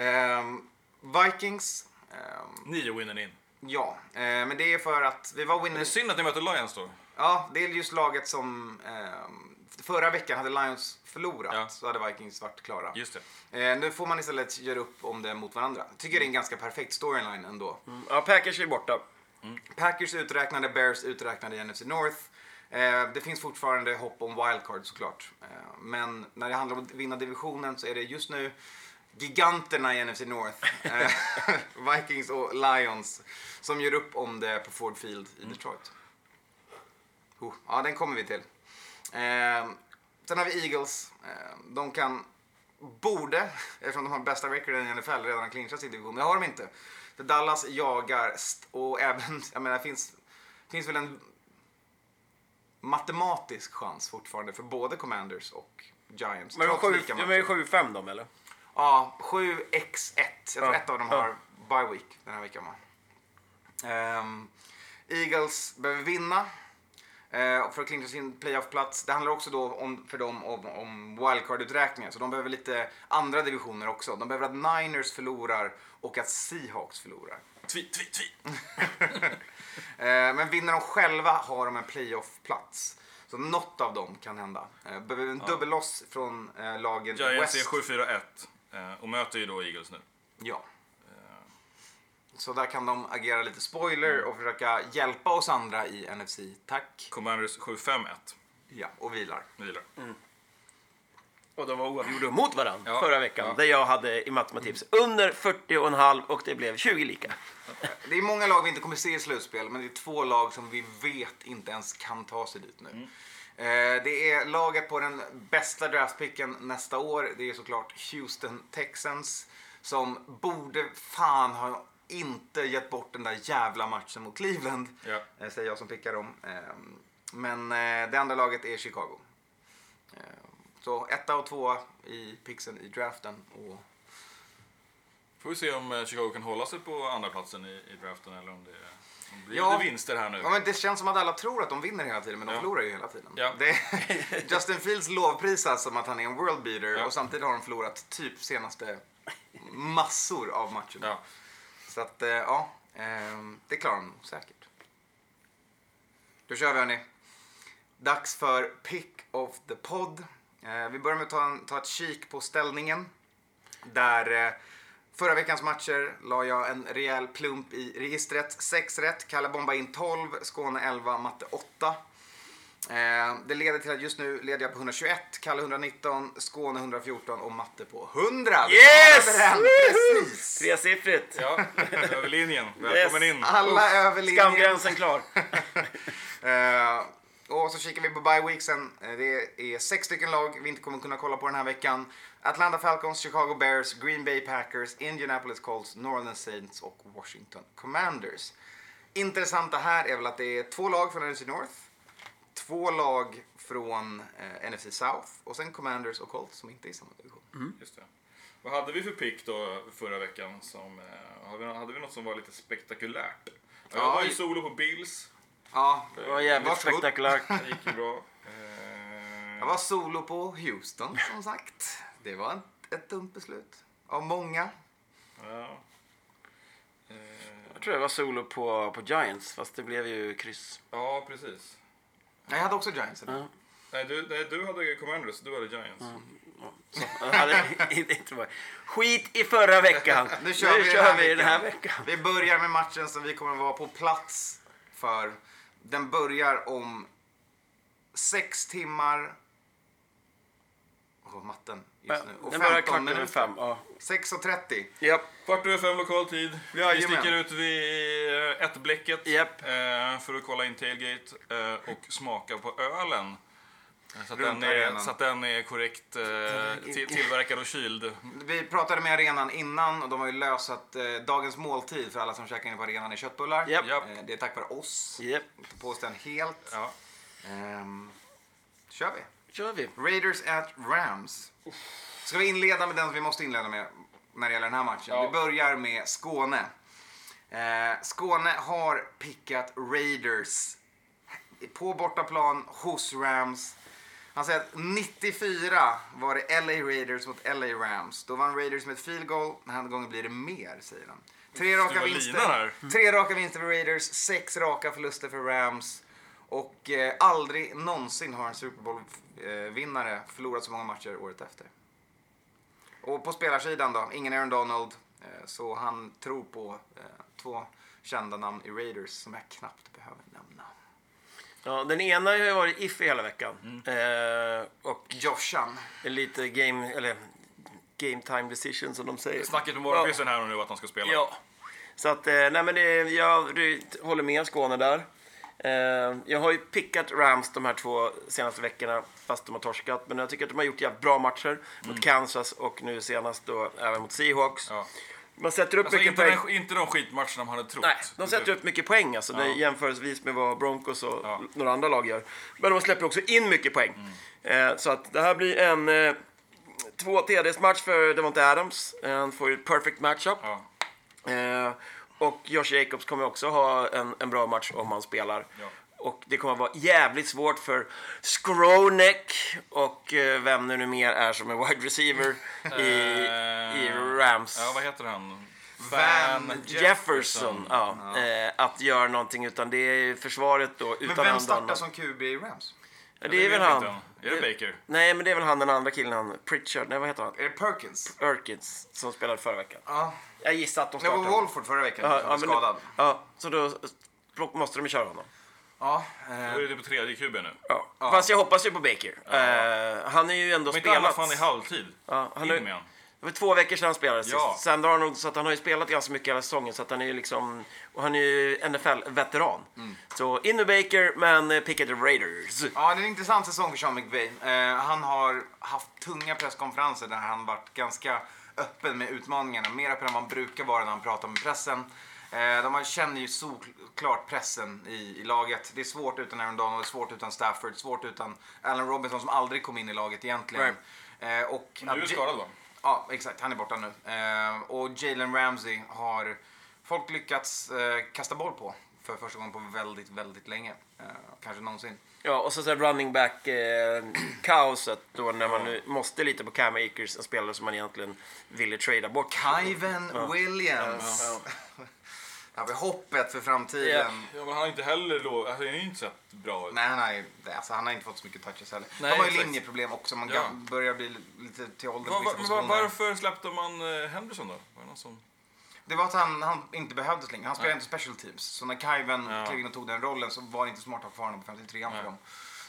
Ehm, Vikings, ehm, Nio win and in. ja, eh, men det är för att vi var Det är winners synd att ni möter Lions då. Ja, det är just laget som ehm, förra veckan hade Lions förlorat Ja. så hade Vikings varit klara. Just det. Eh, nu får man istället göra upp om det mot varandra. Tycker det är en ganska perfekt storyline ändå. ja, Packers är borta. Packers uträknade, Bears uträknade i NFC North. Eh, det finns fortfarande hopp om wildcard såklart. Eh, men när det handlar om att vinna divisionen så är det just nu giganterna i NFC North, eh, Vikings och Lions, som gör upp om det på Ford Field i Detroit. Oh, ja, den kommer vi till. Eh, sen har vi Eagles. Eh, de kan, borde, eftersom de har bästa recorden i NFL, redan ha clinchat sin division. Men det har de inte. För Dallas jagar och även, jag menar, finns, finns väl en matematisk chans fortfarande för både Commanders och Giants. Men de trots är lika sju- de matcher. är 7-5 de eller? Ja, 7x1. Jag tror Ja. ett av dem Ja. har bye week den här veckan. Ehm, Eagles behöver vinna eh, för att clincha sin playoff-plats. Det handlar också då om, för dem om, om wildcard-uträkningar. Så de behöver lite andra divisioner också. De behöver att Niners förlorar och att Seahawks förlorar. Tweet, tweet, tweet. Eh, men vinner de själva har de en playoff-plats. Så något av dem kan hända. Eh, behöver en dubbelloss från eh, lagen Giants West. är 7-4-1 eh, och möter ju då Eagles nu. Ja. Så där kan de agera lite spoiler och försöka hjälpa oss andra i NFC. Tack. Commanders 7-5-1. Ja, och vilar. Vilar. Och de var oavgjorda mot varandra Ja, förra veckan. ja. Där jag hade i matematips under 40,5 och det blev 20 lika. Det är många lag vi inte kommer se i slutspel, men det är två lag som vi vet inte ens kan ta sig dit nu. Eh, Det är laget på den bästa draftpicken nästa år. Det är såklart Houston Texans som borde fan ha inte gett bort den där jävla matchen mot Cleveland. Ja. eh, Säger jag som pickar dem. Eh, Men eh, det andra laget är Chicago. Eh, Så etta och tvåa i pixen i draften. Och Får vi se om eh, Chicago kan hålla sig på andra platsen i, i draften eller om det, om det blir Ja. lite vinster här nu. Ja, men det känns som att alla tror att de vinner hela tiden, men de Ja. förlorar ju hela tiden. Ja. Justin Fields lovprisas som att han är en world beater Ja. och samtidigt har de förlorat typ senaste massor av matcherna. Så att, eh, ja, ehm, det klarar de säkert. Då kör vi hörni. Dags för Pick of the Pod. Eh, vi börjar med att ta, en, ta ett kik på ställningen. Där eh, förra veckans matcher la jag en rejäl plump i registret. 6 rätt, Kalle bombade in 12, Skåne 11, Matte 8. Eh, det leder till att just nu leder jag på 121, Kalle 119, Skåne 114 och Matte på 100. Vi Yes! Precis! Tresiffrigt. Ja, över linjen. Välkommen Yes. in. Alla över linjen. Skamgränsen klar. Eh, och så kikar vi på bye weeksen. Eh, det är sex stycken lag vi inte kommer kunna kolla på den här veckan. Atlanta Falcons, Chicago Bears, Green Bay Packers, Indianapolis Colts, New Orleans Saints och Washington Commanders. Intressanta här är väl att det är två lag från NFC North, två lag från eh, NFC South och sen Commanders och Colts som inte är i samma division. Just det. Vad hade vi för pick då förra veckan? Som, eh, hade, vi, hade vi något som var lite spektakulärt? Ja, jag Ja, var ju solo på Bills. Ja, Det var jävligt varsågod. spektakulärt. Det gick ju bra. Eh, Jag var solo på Houston som sagt. Det var ett, ett dumt beslut. Av många. ja. Eh, Jag tror jag var solo på, på Giants, fast det blev ju kryss. ja, precis. Jag hade också Giants. Ja. Nej, du, nej, du hade Commanders, du hade Giants. Så, jag hade inte- Skit i förra veckan. Nu kör vi, den, här vi den här veckan. Vi börjar med matchen som vi kommer att vara på plats för. Den börjar om sex timmar... Åh, matten just nu. Och Den börjar 15 kvart minuter. fem. Ja. 6.30. Japp. Kvart över fem lokal tid. Vi Jajamän. sticker ut vid eh, ett bläcket Japp. eh, för att kolla in tailgate eh, och smaka på ölen. Så att, den är, så att den är korrekt eh, till, tillverkad och kyld. Vi pratade med arenan innan och de har ju lösat eh, dagens måltid för alla som käkar inne på arenan i köttbullar. Japp. Eh, det är tack vare oss. Japp. Inte påstå en helt. Ja. Ehm, kör vi. Kör vi. Raiders at Rams. Ska vi inleda med den som vi måste inleda med när det gäller den här matchen? Ja. Vi börjar med Skåne. Eh, Skåne har pickat Raiders på bortaplan hos Rams. Han säger att 94 var det LA Raiders mot LA Rams. Då vann Raiders med ett field goal. Den här gången blir det mer, säger han. Tre raka, vinster, tre raka vinster för Raiders, sex raka förluster för Rams. Och eh, aldrig någonsin har en Super Bowl-vinnare förlorat så många matcher året efter. Och på spelarsidan då, ingen Aaron Donald. Eh, så han tror på eh, två kända namn i Raiders som jag knappt behöver nämna. Ja, den ena har ju varit iffy hela veckan. Eh, och Joshan. är lite game, eller game time decision som de säger. Snacket med morgonkvisten här och nu att han ska spela. Ja. Så att, eh, nej men det, jag håller med Skåne där. Eh, jag har ju pickat Rams de här två senaste veckorna fast de har torskat. Men jag tycker att de har gjort jävligt bra matcher mot Kansas och nu senast då även mot Seahawks. Ja. Man sätter upp Alltså mycket inte, poäng. den, inte de skitmatcherna man hade trott. Nej, de sätter upp mycket poäng alltså, Ja. jämförelsevis med vad Broncos och Ja. några andra lag gör. Men de släpper också in mycket poäng. Eh, så att det här blir en eh, två TDs-match för Devonte Adams. Han får ju ett perfect matchup. Ja. Eh, och Josh Jacobs kommer också ha en, en bra match om han spelar. Ja. Och det kommer vara jävligt svårt för Skronek och eh, vem det nu mer är som är wide receiver i, Eh, i Rams. Ja, vad heter han? Van Jefferson ja, eh, att göra någonting. Utan det är försvaret då. Men Utan vem han- startar som QB i Rams? Ja, det är väl han. Är det Baker? Nej, men det är väl han den andra killen. Han, Pritchard. Nej, vad heter han? Är det Perkins? Erkins som spelade förra veckan. Ja. Jag gissar att de Det var startar. Wolford förra veckan Ja, som ja, skadad. Ja, så då måste de ju köra honom. Ja, Då eh, är det på tredje QB nu. Ja. Fast jag hoppas ju på Baker. Eh, han är ju ändå Men inte alla spelat. fan i halvtid. Ja, han är, med han. det var två veckor sedan han spelade sist. Ja. Sam Darnold, så att han har ju spelat ganska mycket hela säsongen. Så att han är ju liksom, och han är ju NFL-veteran. Mm. Så in med Baker, men eh, pickade Raiders. ja, det är en intressant säsong för Sean McVay. Eh, han har haft tunga presskonferenser där han varit ganska öppen med utmaningarna. Mer öppen än han brukar vara när han pratar med pressen. Eh, de har- känner ju såklart pressen i, i laget. Det är svårt utan Aaron Donald, svårt utan Stafford, svårt utan Allen Robinson som aldrig kom in i laget egentligen. Eh, och Men du är skadad va? Ja, exakt. Han är borta nu. Eh, och Jalen Ramsey har folk lyckats eh, kasta boll på för första gången på väldigt, väldigt länge. Eh, kanske någonsin. Ja, och så, så running back eh, då när man nu måste lita på Cam Akers, en spelare som man egentligen ville trada bort. Kyven Williams. Ja, vi hoppet för framtiden. Ja, men han har inte heller lov... Alltså, han har ju inte sett bra ut. Nej, han har, ju- alltså, han har inte fått så mycket touches heller. Nej, De har ju exakt. linjeproblem också. Man Ja. börjar bli lite till åldern Va, va, va, varför släppte man eh, Henderson då? Var det någon som... Det var att han, han inte behövdes längre. Han spelade inte special teams. Så när Kyven Ja. klev in och tog den rollen så var det inte smart att ha kvar honom på 53 för dem.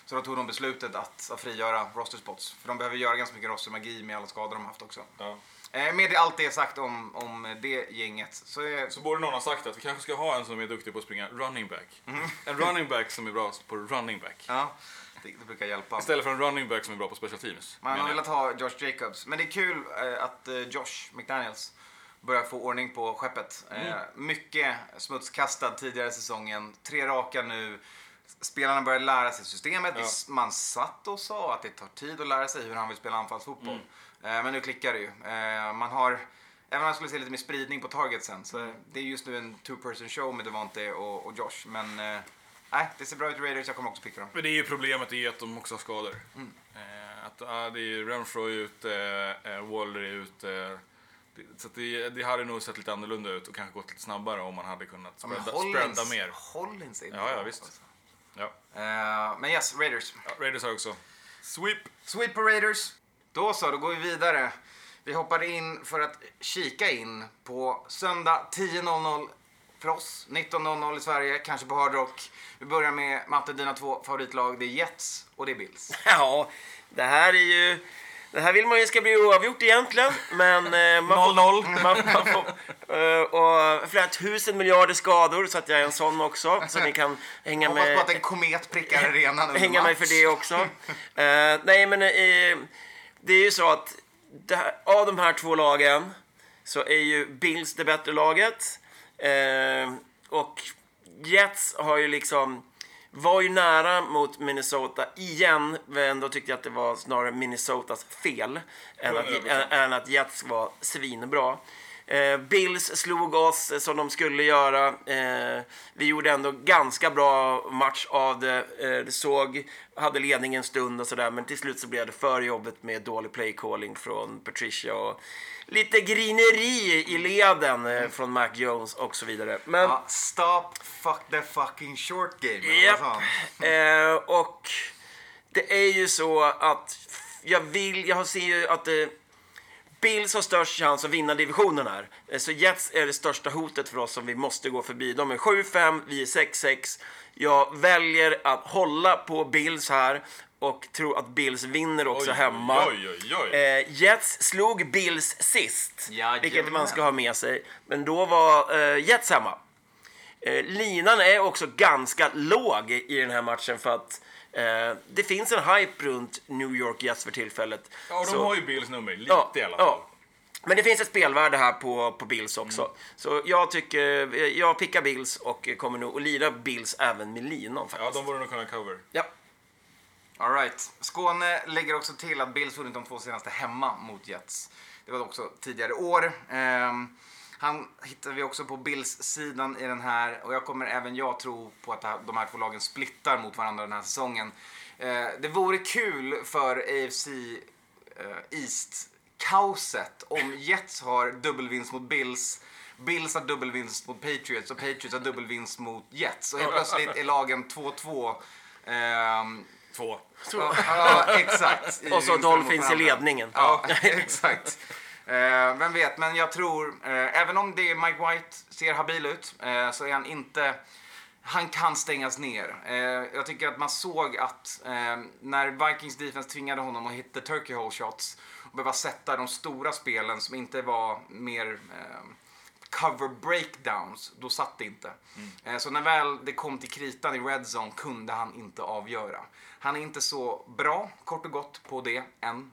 Så då tog de beslutet att, att frigöra roster spots. För de behöver göra ganska mycket rostermagi med alla skador de haft också. Ja. Eh, med allt det sagt om, om det gänget så är... Så borde någon ha sagt att vi kanske ska ha en som är duktig på att springa running back. Mm. En running back som är bra på running back. Ja, det, det brukar hjälpa. Istället för en running back som är bra på special teams. Man har velat ha Josh Jacobs. Men det är kul eh, att eh, Josh McDaniels börjar få ordning på skeppet. Eh, mycket smutskastad tidigare säsongen. Tre raka nu. Spelarna börjar lära sig systemet. Ja. Man satt och sa att det tar tid att lära sig hur han vill spela anfallsfotboll. Eh, men nu klickar det ju. Eh, man har, även om man skulle se lite mer spridning på targetsen, så det är just nu en two person show med Devante och, och Josh. Men eh, nej, det ser bra ut i Raiders. Jag kommer också picka dem. Men det är ju problemet är att de också har skador. Mm. Eh, att, ah, det är Renfro är ute, eh, Waller är ute. Så att det, det hade nog sett lite annorlunda ut och kanske gått lite snabbare om man hade kunnat Ja, spreada, spreada mer. Hollins är inte Ja, ja, visst. alltså. Ja. Eh, men yes, Raiders. Ja, Raiders har också. Sweep! Sweet på Raiders. Då så, då går vi vidare. Vi hoppar in för att kika in på söndag 10.00 för oss, 19.00 i Sverige, kanske på Hard Rock. Vi börjar med Matte, dina två favoritlag. Det är Jets och det är Bills. Ja, det här är ju... Det här vill man ju ska bli oavgjort egentligen, men... eh, man får- 0-0. Man, man får, eh, och flera tusen miljarder skador, så att jag är en sån också. Så ni kan hänga Jag hoppas på med, att en komet prickar arenan hänga mig för det också. Eh, nej, men eh, det är ju så att det här, av de här två lagen så är ju Bills det bättre laget. Eh, och Jets har ju liksom var ju nära mot Minnesota igen, men då tyckte jag att det var snarare Minnesotas fel än att, 100%. än, än att Jets var svinbra. Eh, Bills slog oss som de skulle göra. Eh, vi gjorde ändå ganska bra match av det. Eh, det såg, hade ledning en stund och sådär, men till slut så blev det för jobbigt med dålig playcalling från Patricia och lite grineri i leden eh, från Mac Jones och så vidare. Men Ja, stop fuck the fucking short game. Eh, och det är ju så att jag vill, jag ser ju att eh, Bills har störst chans att vinna divisionen här. Eh, Så Jets är det största hotet för oss som vi måste gå förbi. De är 7-5, vi är 6-6. Jag väljer att hålla på Bills här och tror att Bills vinner också Oj, hemma. oj, oj, oj. Eh, Jets slog Bills sist, Jajamän. vilket man ska ha med sig. Men då var eh, Jets hemma. Eh, linan är också ganska låg i den här matchen för att eh, det finns en hype runt New York Jets för tillfället. Ja, de Så- har ju Bills nummer, lite ja, i alla fall. ja. Men det finns ett spelvärde här på, på Bills också. Mm. Så jag tycker, jag pickar Bills och kommer nog att lira Bills även med linan Ja, faktiskt. de borde nog kunna cover. Ja. All right. Skåne lägger också till att Bills vunnit de två senaste hemma mot Jets. Det var också tidigare år. Ehm, han hittar vi också på Bills-sidan i den här och jag kommer även jag tro på att de här två lagen splittar mot varandra den här säsongen. Eh, det vore kul för AFC eh, East-kaoset om Jets har dubbelvinst mot Bills Bills har dubbelvinst mot Patriots och Patriots har dubbelvinst mot Jets. Och helt plötsligt är lagen 2-2. Ehm, Två. ja, ja, exakt. I Och så Dolphins i ledningen. Ja, exakt. Eh, vem vet, men jag tror, eh, även om det Mike White ser habil ut, eh, så är han inte... Han kan stängas ner. Eh, jag tycker att man såg att eh, när Vikings defense tvingade honom att hitta turkey hole shots och behöva sätta de stora spelen som inte var mer eh, cover breakdowns, då satt det inte. Eh, Så när väl det kom till kritan i red zone kunde han inte avgöra. Han är inte så bra, kort och gott, på det än.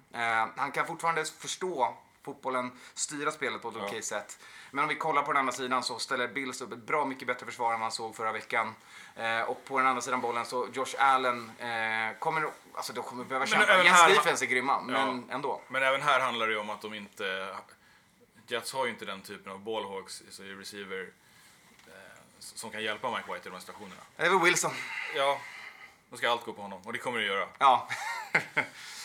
Han kan fortfarande förstå fotbollen, styra spelet på ett okej sätt. Men om vi kollar på den andra sidan så ställer Bills upp ett bra mycket bättre försvar än man såg förra veckan. Eh, och på den andra sidan bollen så Josh Allen eh, kommer, alltså de kommer behöva kämpa. Yes här- defense är grymma, men ändå. Men även här handlar det ju om att de inte... Jets har ju inte den typen av ballhawks, alltså i receiver, eh, som kan hjälpa Mike White i de här situationerna. Det är väl Wilson. Ja, då ska allt gå på honom och det kommer det göra. Ja.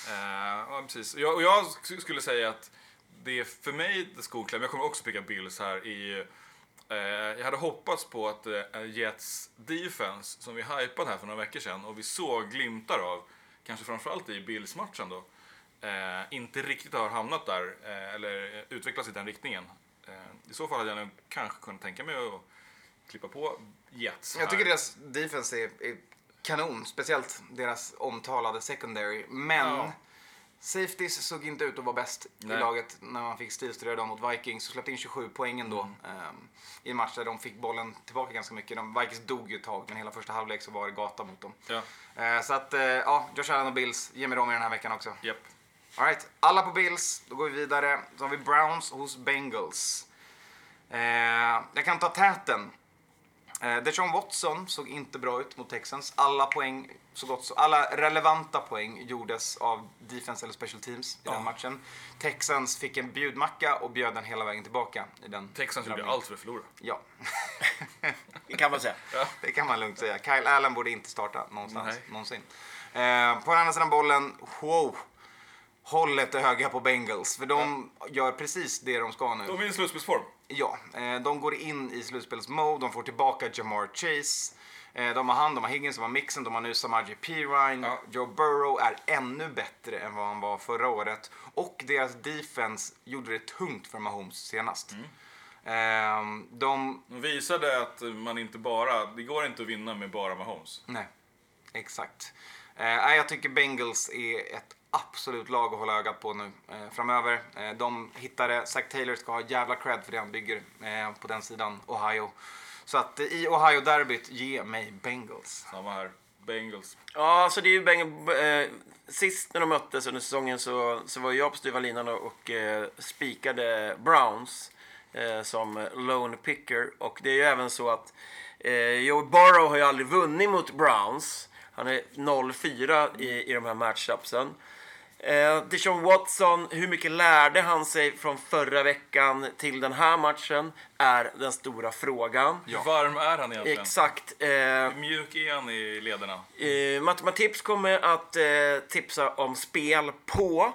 Eh, ja, precis. Jag, och jag sk- skulle säga att det är för mig det skokläm. Jag kommer också picka Bills här i... Eh, jag hade hoppats på att eh, Jets defense, som vi hypade här för några veckor sedan och vi såg glimtar av, kanske framförallt i Bills-matchen då, eh, inte riktigt har hamnat där eh, eller utvecklats i den riktningen. Eh, I så fall hade jag nog kanske kunnat tänka mig att klippa på Jets Jag tycker här. deras defense är, är kanon, speciellt deras omtalade secondary. Men Ja. Safeties såg inte ut att vara bäst Nej. i laget när man fick stilstyra dem mot Vikings. Och släppte in 27 poäng ändå Mm. ehm, i en match där de fick bollen tillbaka ganska mycket. De, Vikings dog ju ett tag, men hela första halvlek så var det gata mot dem. Ja, Eh, så att, eh, ja, Josh Allen och Bills, ge mig dem i den här veckan också. japp. All right, alla på Bills. Då går vi vidare. Så har vi Browns hos Bengals. Eh, jag kan ta täten. Eh, Deshaun Watson såg inte bra ut mot Texans. Alla poäng, så gott så, alla relevanta poäng gjordes av defense eller special teams i den matchen. Texans fick en bjudmacka och bjöd den hela vägen tillbaka i den. Texans gjorde drabbningen. allt för att förlora. Ja, Det kan man säga. det kan man lugnt säga. Kyle Allen borde inte starta någonstans, Nej. någonsin. Eh, på den andra sidan bollen, wow. Hållet är höga på Bengals, för de gör precis det de ska nu. De är i slutspelsform. Ja, eh, de går in i slutspelsmode, de får tillbaka Jamar Chase. Eh, de har han, de har Higgins, de har Mixon, de har nu Samaji Pirine. Ja. Joe Burrow är ännu bättre än vad han var förra året. Och deras defense gjorde det tungt för Mahomes senast. Eh, de De visade att man inte bara, det går inte att vinna med bara Mahomes. Nej, exakt. Eh, jag tycker Bengals är ett absolut lag att hålla ögat på nu eh, framöver. Eh, de hittade, Zach Taylor ska ha jävla cred för det han bygger eh, på den sidan, Ohio. Så att eh, i Ohio-derbyt, ge mig Bengals. Samma här. Bengals. Ja, så det är ju Beng eh, Sist när de möttes under säsongen så, så var jag på styva linan och eh, spikade Browns eh, som lone picker. Och det är ju även så att eh, Joe Burrow har ju aldrig vunnit mot Browns. Han är 0-4 i, i de här matchupsen. Eh, Deshaun Watson, hur mycket lärde han sig från förra veckan till den här matchen? Är den stora frågan. Hur varm är han egentligen? Exakt. Eh, Hur mjuk är han i lederna? Eh, Matematips kommer att eh, tipsa om spel på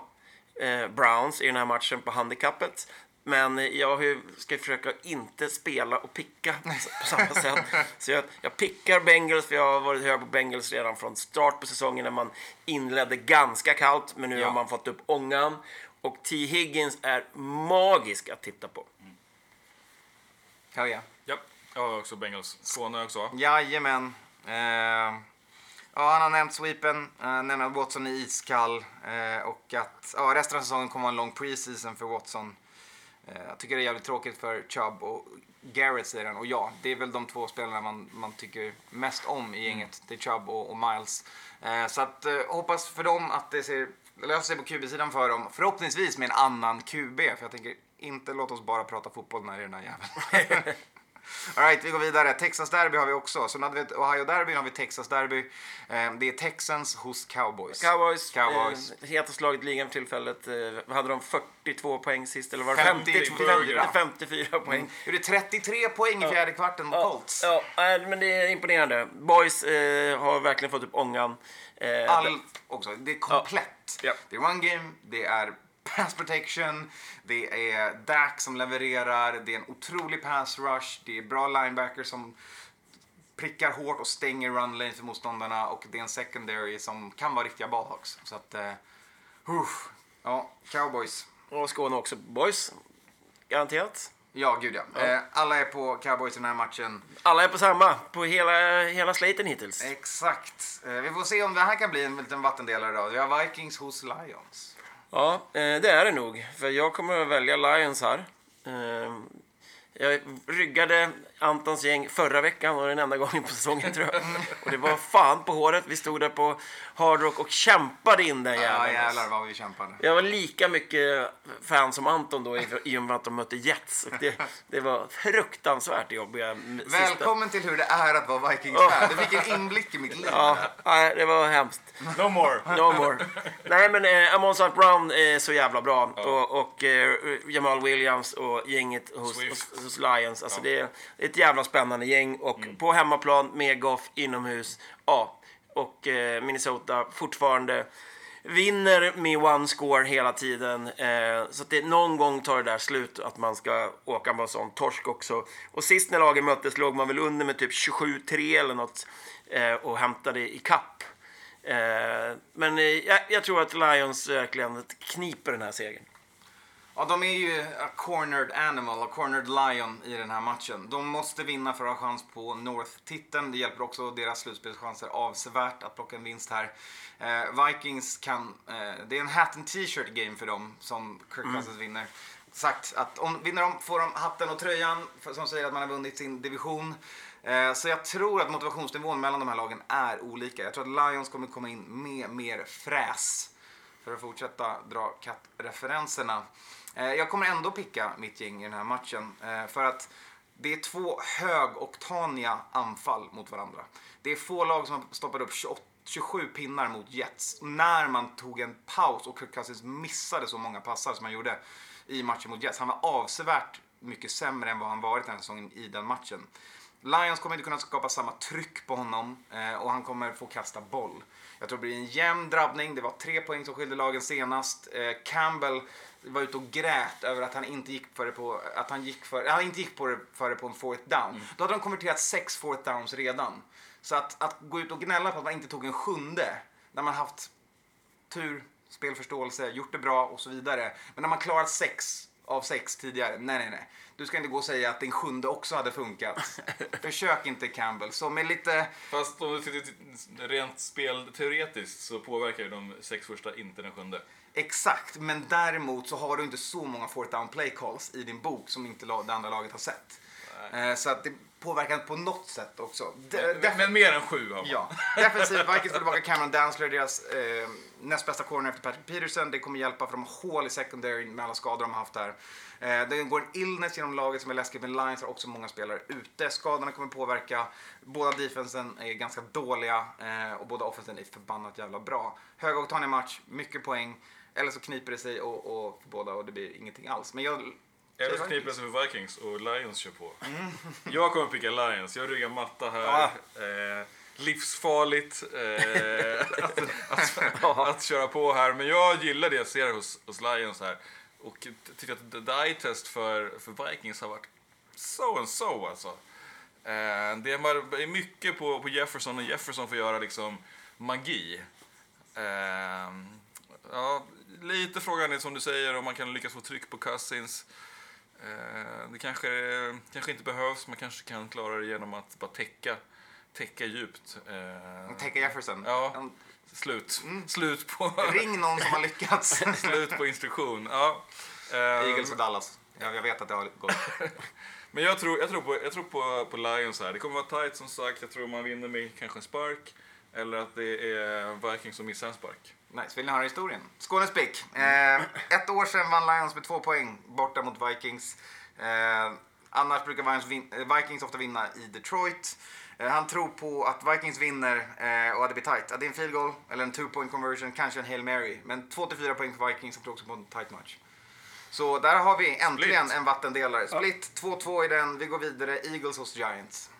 eh, Browns i den här matchen på handikappet. Men eh, jag ska försöka inte spela och picka på samma sätt. Så jag, jag pickar Bengals för jag har varit hög på Bengals redan från start på säsongen när man inledde ganska kallt. Men nu Ja. har man fått upp ångan. Och T. Higgins är magisk att titta på. Hell yeah. Ja, jag har också Bengals. Skåne också. Jajamän. Eh, ja, han har nämnt sweepen, uh, nämnt att Watson är iskall eh, och att ja, resten av säsongen kommer vara en lång preseason för Watson. Eh, jag tycker det är jävligt tråkigt för Chubb och Garrett säger han. Och ja, det är väl de två spelarna man, man tycker mest om i gänget. Det är Chubb och, och Miles. Eh, så att eh, hoppas för dem att det ser, löser sig på QB-sidan för dem. Förhoppningsvis med en annan QB. För jag tänker inte låt oss bara prata fotboll när det är den här jäveln. Alright, vi går vidare. Texas Derby har vi också. Så nu hade vi ett Ohio Derby, nu har vi Texas Derby. Eh, det är Texans hos Cowboys. Cowboys, Cowboys. Eh, hetast laget i ligan för tillfället. Eh, hade de 42 poäng sist? Eller var det 54. 50, 54 poäng. Gjorde 33 poäng i fjärde kvarten mot Colts. Ja, men det är imponerande. Boys eh, har verkligen fått upp ångan. Eh, Allt också. Det är komplett. Ja. Det är run game, det är pass protection, det är Dak som levererar, det är en otrolig pass rush, det är bra linebackers som prickar hårt och stänger run lane för motståndarna och det är en secondary som kan vara riktiga ballhawks. Så att, uff. ja, cowboys. Och Skåne också. Boys, garanterat. Ja, gud ja. Eh, alla är på cowboys i den här matchen. Alla är på samma, på hela, hela slaten hittills. Exakt. Eh, vi får se om det här kan bli en liten vattendelare då. Vi har Vikings hos Lions. Ja, eh, det är det nog. För jag kommer att välja Lions här. Eh, jag ryggade Antons gäng förra veckan och den enda gången på säsongen tror jag. Och det var fan på håret. Vi stod där på Hard Rock och kämpade in den Ja, jäveln. jävlar vad vi kämpade. Jag var lika mycket fan som Anton då i och med att de mötte Jets. Och det, det var fruktansvärt jobbiga sista- Välkommen till hur det är att vara Vikings-fan. Du fick en inblick i mitt liv. Ja, nej, det var hemskt. No more! No more. Nej men eh, Amon St. Brown är så jävla bra. Och, och eh, Jamal Williams och gänget hos, hos, hos Lions. Alltså det, är ett jävla spännande gäng. Och på hemmaplan med Goff inomhus. Ja. Och eh, Minnesota fortfarande vinner med one score hela tiden. Eh, så att det, någon gång tar det där slut att man ska åka med sån torsk också. Och sist när lagen möttes låg man väl under med typ 27-3 eller något. Eh, och hämtade i kapp. Eh, men eh, jag, jag tror att Lions verkligen kniper den här segern. Ja, de är ju a cornered animal, a cornered lion i den här matchen. De måste vinna för att ha chans på North-titeln. Det hjälper också deras slutspelschanser avsevärt att plocka en vinst här. Eh, Vikings kan, eh, det är en hat and t-shirt game för dem som Kirk Cousins vinner. Sagt att om vinner de får de hatten och tröjan som säger att man har vunnit sin division. Eh, så jag tror att motivationsnivån mellan de här lagen är olika. Jag tror att Lions kommer komma in med mer fräs för att fortsätta dra kattreferenserna. Eh, jag kommer ändå picka mitt gäng i den här matchen. Eh, för att det är två högoktaniga anfall mot varandra. Det är få lag som har stoppat upp 28, 27 pinnar mot Jets. När man tog en paus och Kirk Cousins missade så många passar som han gjorde i matchen mot Jets. Han var avsevärt mycket sämre än vad han varit den här säsongen i den matchen. Lions kommer inte kunna skapa samma tryck på honom eh, och han kommer få kasta boll. Jag tror det blir en jämn drabbning. Det var tre poäng som skilde lagen senast. Eh, Campbell var ute och grät över att han inte gick för det på, att han gick för, han inte gick på det, för det på en fourth down. Då hade de konverterat sex fourth downs redan. Så att, att gå ut och gnälla på att man inte tog en sjunde när man haft tur, spelförståelse, gjort det bra och så vidare. Men när man klarat sex av sex tidigare, nej nej nej. Du ska inte gå och säga att din sjunde också hade funkat. Försök inte Campbell. Så med lite, Fast om du tittar rent spelteoretiskt så påverkar ju de sex första inte den sjunde. exakt, men däremot så har du inte så många fourth down play calls i din bok som inte det andra laget har sett. Eh, Så att det påverkar inte på något sätt också. De- Men, men mer än sju har man. Ja, defensivt. Vikings får tillbaka Cameron Dansler, deras eh, näst bästa corner efter Patrick Peterson. Det kommer hjälpa för de har hål i secondary med alla skador de har haft där. Eh, det går en illness genom laget som är läskigt, men Lions har också många spelare ute. Skadorna kommer påverka. Båda defensen är ganska dåliga eh, och båda offensen är förbannat jävla bra. Högoktaniga match, mycket poäng. Eller så kniper det sig och, och båda och det blir ingenting alls. Men jag... Eller kniper sig för Vikings och Lions kör på. Jag kommer picka Lions. Jag ryggar matta här. Eh, livsfarligt eh, att, att, att köra på här. Men jag gillar det jag ser hos, hos Lions här. Och tycker att the eye test för, för Vikings har varit so and so alltså. Eh, det är är mycket på, på Jefferson och Jefferson får göra liksom magi. Eh, ja, lite frågan är som du säger om man kan lyckas få tryck på Cousins. Eh, det kanske, kanske inte behövs, man kanske kan klara det genom att bara täcka, täcka djupt. Eh, Täcka Jefferson. Ja. Slut. Slut på, Ring någon som har lyckats. slut på instruktion. Ja. Eh, Eagles och Dallas. Ja, jag vet att det har gått. Men jag tror, jag tror, på, jag tror på, på Lions här. Det kommer vara tight som sagt. Jag tror man vinner med kanske en spark. Eller att det är Vikings som missar en spark. Nice. Vill ni höra historien? Skånes pick. Eh, ett år sedan vann Lions med två poäng borta mot Vikings. Eh, annars brukar eh, Vikings ofta vinna i Detroit. Eh, han tror på att Vikings vinner eh, och att det blir tight. Att det är en field goal eller en two point conversion, kanske en Hail Mary. Men 2-4 poäng för Vikings. Han tror också på en tight match. Så där har vi äntligen Split. en vattendelare. Split 2-2 i den. Vi går vidare. Eagles hos Giants.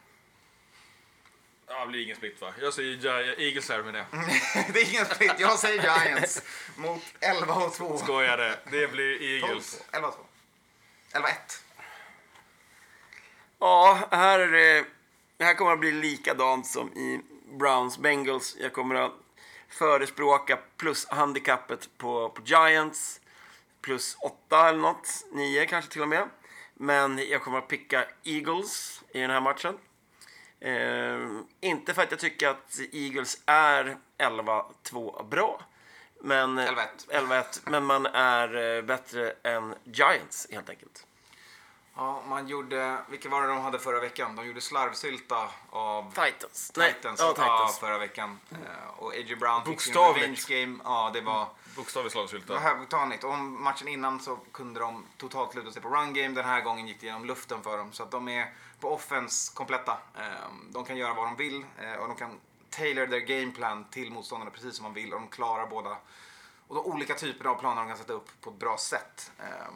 Ja, det blir ingen split va? Jag säger Gi- Eagles här med det. det är ingen split. Jag säger Giants mot 11 och 2. Skojade. Det blir Eagles. 11 och 2. 11 1. Ja, här, är det, det här kommer att bli likadant som i Browns Bengals. Jag kommer att förespråka plus handikappet på, på Giants. Plus 8 eller något, 9 kanske till och med. Men jag kommer att picka Eagles i den här matchen. Eh, inte för att jag tycker att Eagles är 11-2 bra. Men, 11-1. 11-1. Men man är eh, bättre än Giants helt enkelt. Ja, man gjorde... Vilka var det de hade förra veckan? De gjorde slarvsylta av Titans. Titans, ja, Titans. förra veckan. Eh, och A.J. Brown fick sin revenge game. Ja, det var... Bokstavligt Det var högtanigt. Och matchen innan så kunde de totalt luta sig på run game. Den här gången gick det genom luften för dem. Så att de är på offense kompletta. Ehm, de kan göra vad de vill eh, och de kan tailor their game plan till motståndarna precis som de vill. Och de klarar båda. Och de olika typer av planer de kan sätta upp på ett bra sätt. Ehm,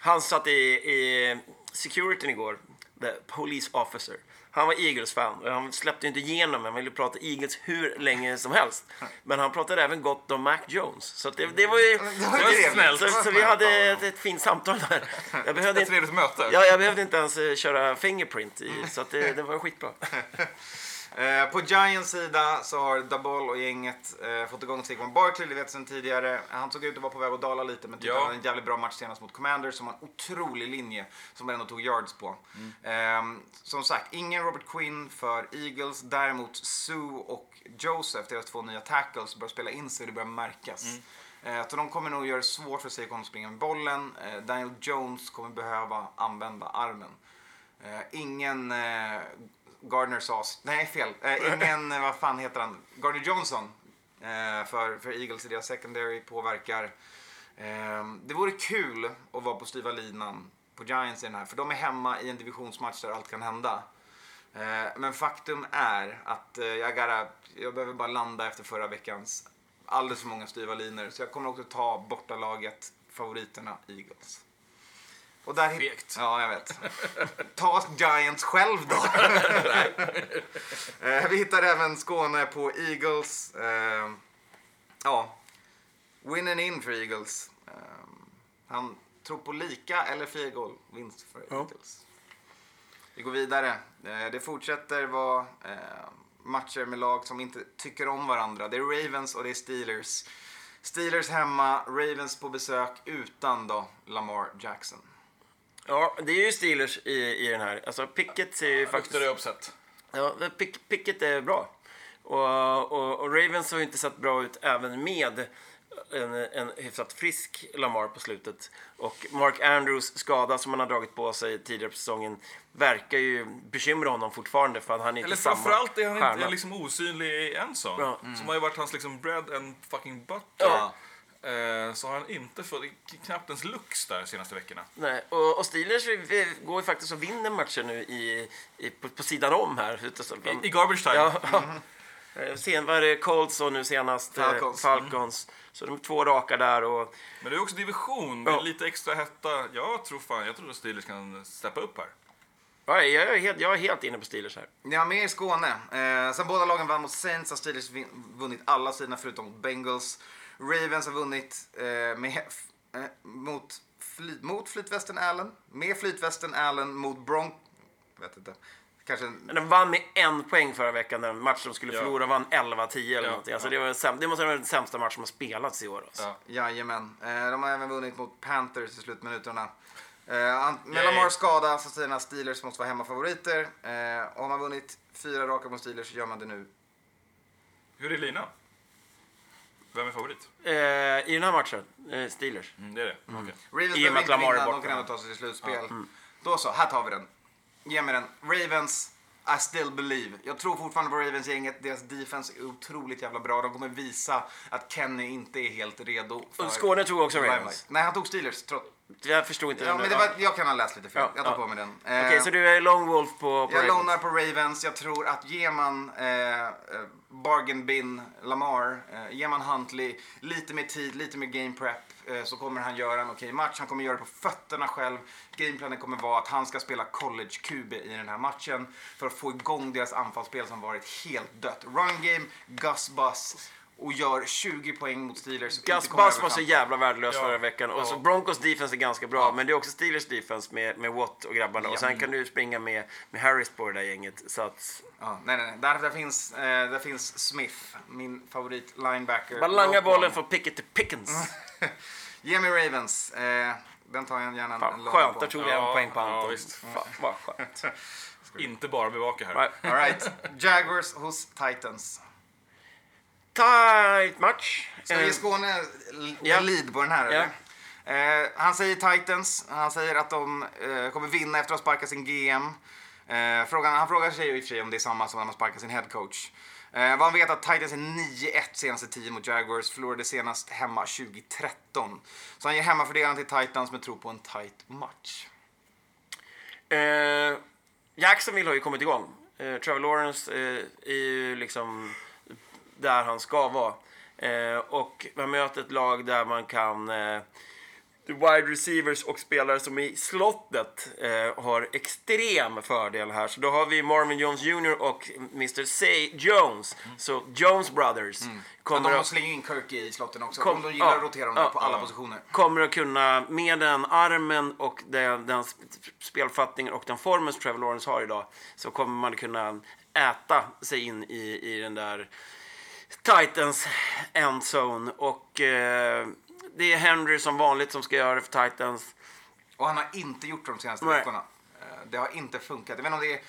han satt i, i securityn igår, the police officer. Han var Eagles-fan och han släppte inte igenom. Han ville prata Eagles hur länge som helst. Men han pratade även gott om Mac Jones. Så det, det var ju... Det var det snällt. Så, så vi hade ett, ett fint samtal där. Jag behövde Ett inte, trevligt möte. ja, jag behövde inte ens eh, köra fingerprint i, så det, det var skitbra. Eh, på Giants sida så har Dabol och gänget eh, fått igång Saquon Barkley, det vet sen tidigare. Han såg ut att vara på väg att dala lite men tyckte Ja. han hade en jävligt bra match senast mot Commanders som har en otrolig linje som ändå tog yards på. Mm. Eh, som sagt, ingen Robert Quinn för Eagles. Däremot Sue och Joseph, deras två nya tackles, börjar spela in sig och det börjar märkas. Mm. Så de kommer nog göra det svårt för Saquon att springa med bollen. Eh, Daniel Jones kommer behöva använda armen. Eh, ingen Gardner Sauce, nej fel, eh, ingen, eh, vad fan heter han, Gardner Johnson eh, för, för Eagles i deras secondary påverkar. Eh, det vore kul att vara på styva linan på Giants i den här, för de är hemma i en divisionsmatch där allt kan hända. Eh, men faktum är att eh, jag, gotta, jag behöver bara landa efter förra veckans alldeles för många styva linor. Så jag kommer också ta bortalaget, favoriterna Eagles. Och där Fegt. Ja, jag vet. Ta Giants själv då. Eh, Vi hittar även Skåne på Eagles. Eh, Ja, win and in för Eagles. Eh, Han tror på lika eller field goal vinst för Ja. Eagles. Vi går vidare. Det fortsätter vara matcher med lag som inte tycker om varandra. Det är Ravens och det är Steelers. Steelers hemma, Ravens på besök utan då Lamar Jackson. Ja, det är ju Steelers i, i den här. Alltså Pickett ser ju faktiskt... Luktar det. Ja, Pick, Pickett är bra. Och, och, och Ravens har ju inte sett bra ut även med en, en hyfsat frisk Lamar på slutet. Och Mark Andrews skada som han har dragit på sig tidigare på säsongen verkar ju bekymra honom fortfarande för att han är inte Eller samma framförallt är han stjärna. inte liksom osynlig i en sak. Ja. Som har ju varit hans liksom bread and fucking butter. Ja. Eh, så har han inte fått knappt ens lux där senaste veckorna. Nej, och, och Steelers vi- går ju faktiskt och vinner matcher nu i, i, på, på sidan om här. I, i garbage time. Ja. Eh, Sen var det Colts och nu senast eh, Falcons. Falcons. Så de är två raka där och Men det är också division med Ja. lite extra hetta. Jag tror fan, jag tror att Steelers kan steppa upp här. ja, jag, är helt, jag är helt inne på Steelers här. Ja, med i Skåne. Eh, sen båda lagen vann mot Saints har Steelers vunnit alla sina förutom mot Bengals. Ravens har vunnit eh, med, eh, mot, fly, mot flytvästen Allen, med flytvästen Allen mot Bronc... Jag vet inte. Kanske en, Men de vann med en poäng förra veckan. Den match de skulle Ja. förlora vann 11-10 eller Ja, någonting. Alltså ja. det, var säm- det måste vara den sämsta match som har spelats i år. Alltså. Ja. jajamän. Eh, de har även vunnit mot Panthers i slutminuterna. Eh, med Yay. Lamars skada så att Steelers måste vara hemmafavoriter. Eh, har man vunnit fyra raka mot Steelers så gör man det nu. Hur är linan? Vem är favorit? Eh, I den här matchen, eh, Steelers. Mm, det är det? Okej. Ravens I och med att Lamar är de kan ändå ta sig till slutspel. Då så, här tar vi den. Ge mig den. Ravens, I still believe. Jag tror fortfarande på Ravens-gänget. Deras defense är otroligt jävla bra. De kommer visa att Kenny inte är helt redo. För Skåne tog också. Ravens. Nej, han tog Steelers. Trots... Jag förstod inte. Ja, men det var, jag kan ha läst lite fel. Ja, jag tar ja. på mig den. Okej, Eh, så du är Long Wolf på, på jag Ravens? lånar på Ravens. Jag tror att ger man eh, eh, bargain bin Lamar. Eh, ger man Huntley lite mer tid, lite mer game prep eh, så kommer han göra en okej match. Han kommer göra det på fötterna själv. Gameplanen kommer vara att han ska spela college QB i den här matchen för att få igång deras anfallsspel som varit helt dött. Run game, Gus Bus och gör 20 poäng mot Steelers. och Gus Bus var så 50. jävla värdelös Ja. förra veckan. Och så Ja. Broncos defense är ganska bra, Ja. men det är också Steelers defense med, med Watt och grabbarna. Och Ja. sen kan du springa med, med Harris på det där gänget. Så att, Ja, nej, nej, nej. Där, där, finns, eh, där finns Smith, min favorit linebacker. bara langa bollen från Pickett till Pickens. Ge mig Ravens. Eh, den tar jag gärna en, lång skönt, där tog jag Ja, en poäng på ja, Anton. visst. Fan, vad skönt. Inte bara bevaka här. All right. Jaguars hos Titans. Tight match. Ska vi Eh, ge Skåne l- ja. lead på den här Ja. Eh, han säger Titans. Han säger att de eh, kommer vinna efter att ha sparkat sin GM. Eh, frågan, han frågar sig ju i och för sig om det är samma som när man sparkar sin headcoach. Eh, vad han vet att Titans är 9-1 senaste 10 mot Jaguars. Förlorade senast hemma 2013. Så han ger hemmafördelaren till Titans med tro på en tight match. Eh, Jacksonville har ju kommit igång. Eh, Trevor Lawrence eh, är ju liksom där han ska vara. Eh, och man möter ett lag där man kan eh, wide receivers och spelare som i slottet eh, har extrem fördel här. Så då har vi Marvin Jones Jr och Mr. Say Jones. Så Jones Brothers Men kommer de att slänger in Kirky i slotten också. Kom- de gillar ja, att rotera honom ja, på alla ja. positioner. kommer att kunna, med den armen och den, den sp- spelfattningen och den formen som Trevor Lawrence har idag, så kommer man kunna äta sig in i, i den där Titans endzone. Och eh, det är Henry som vanligt som ska göra det för Titans. Och han har inte gjort det de senaste Nej. veckorna. Eh, Det har inte funkat. Jag vet inte om det är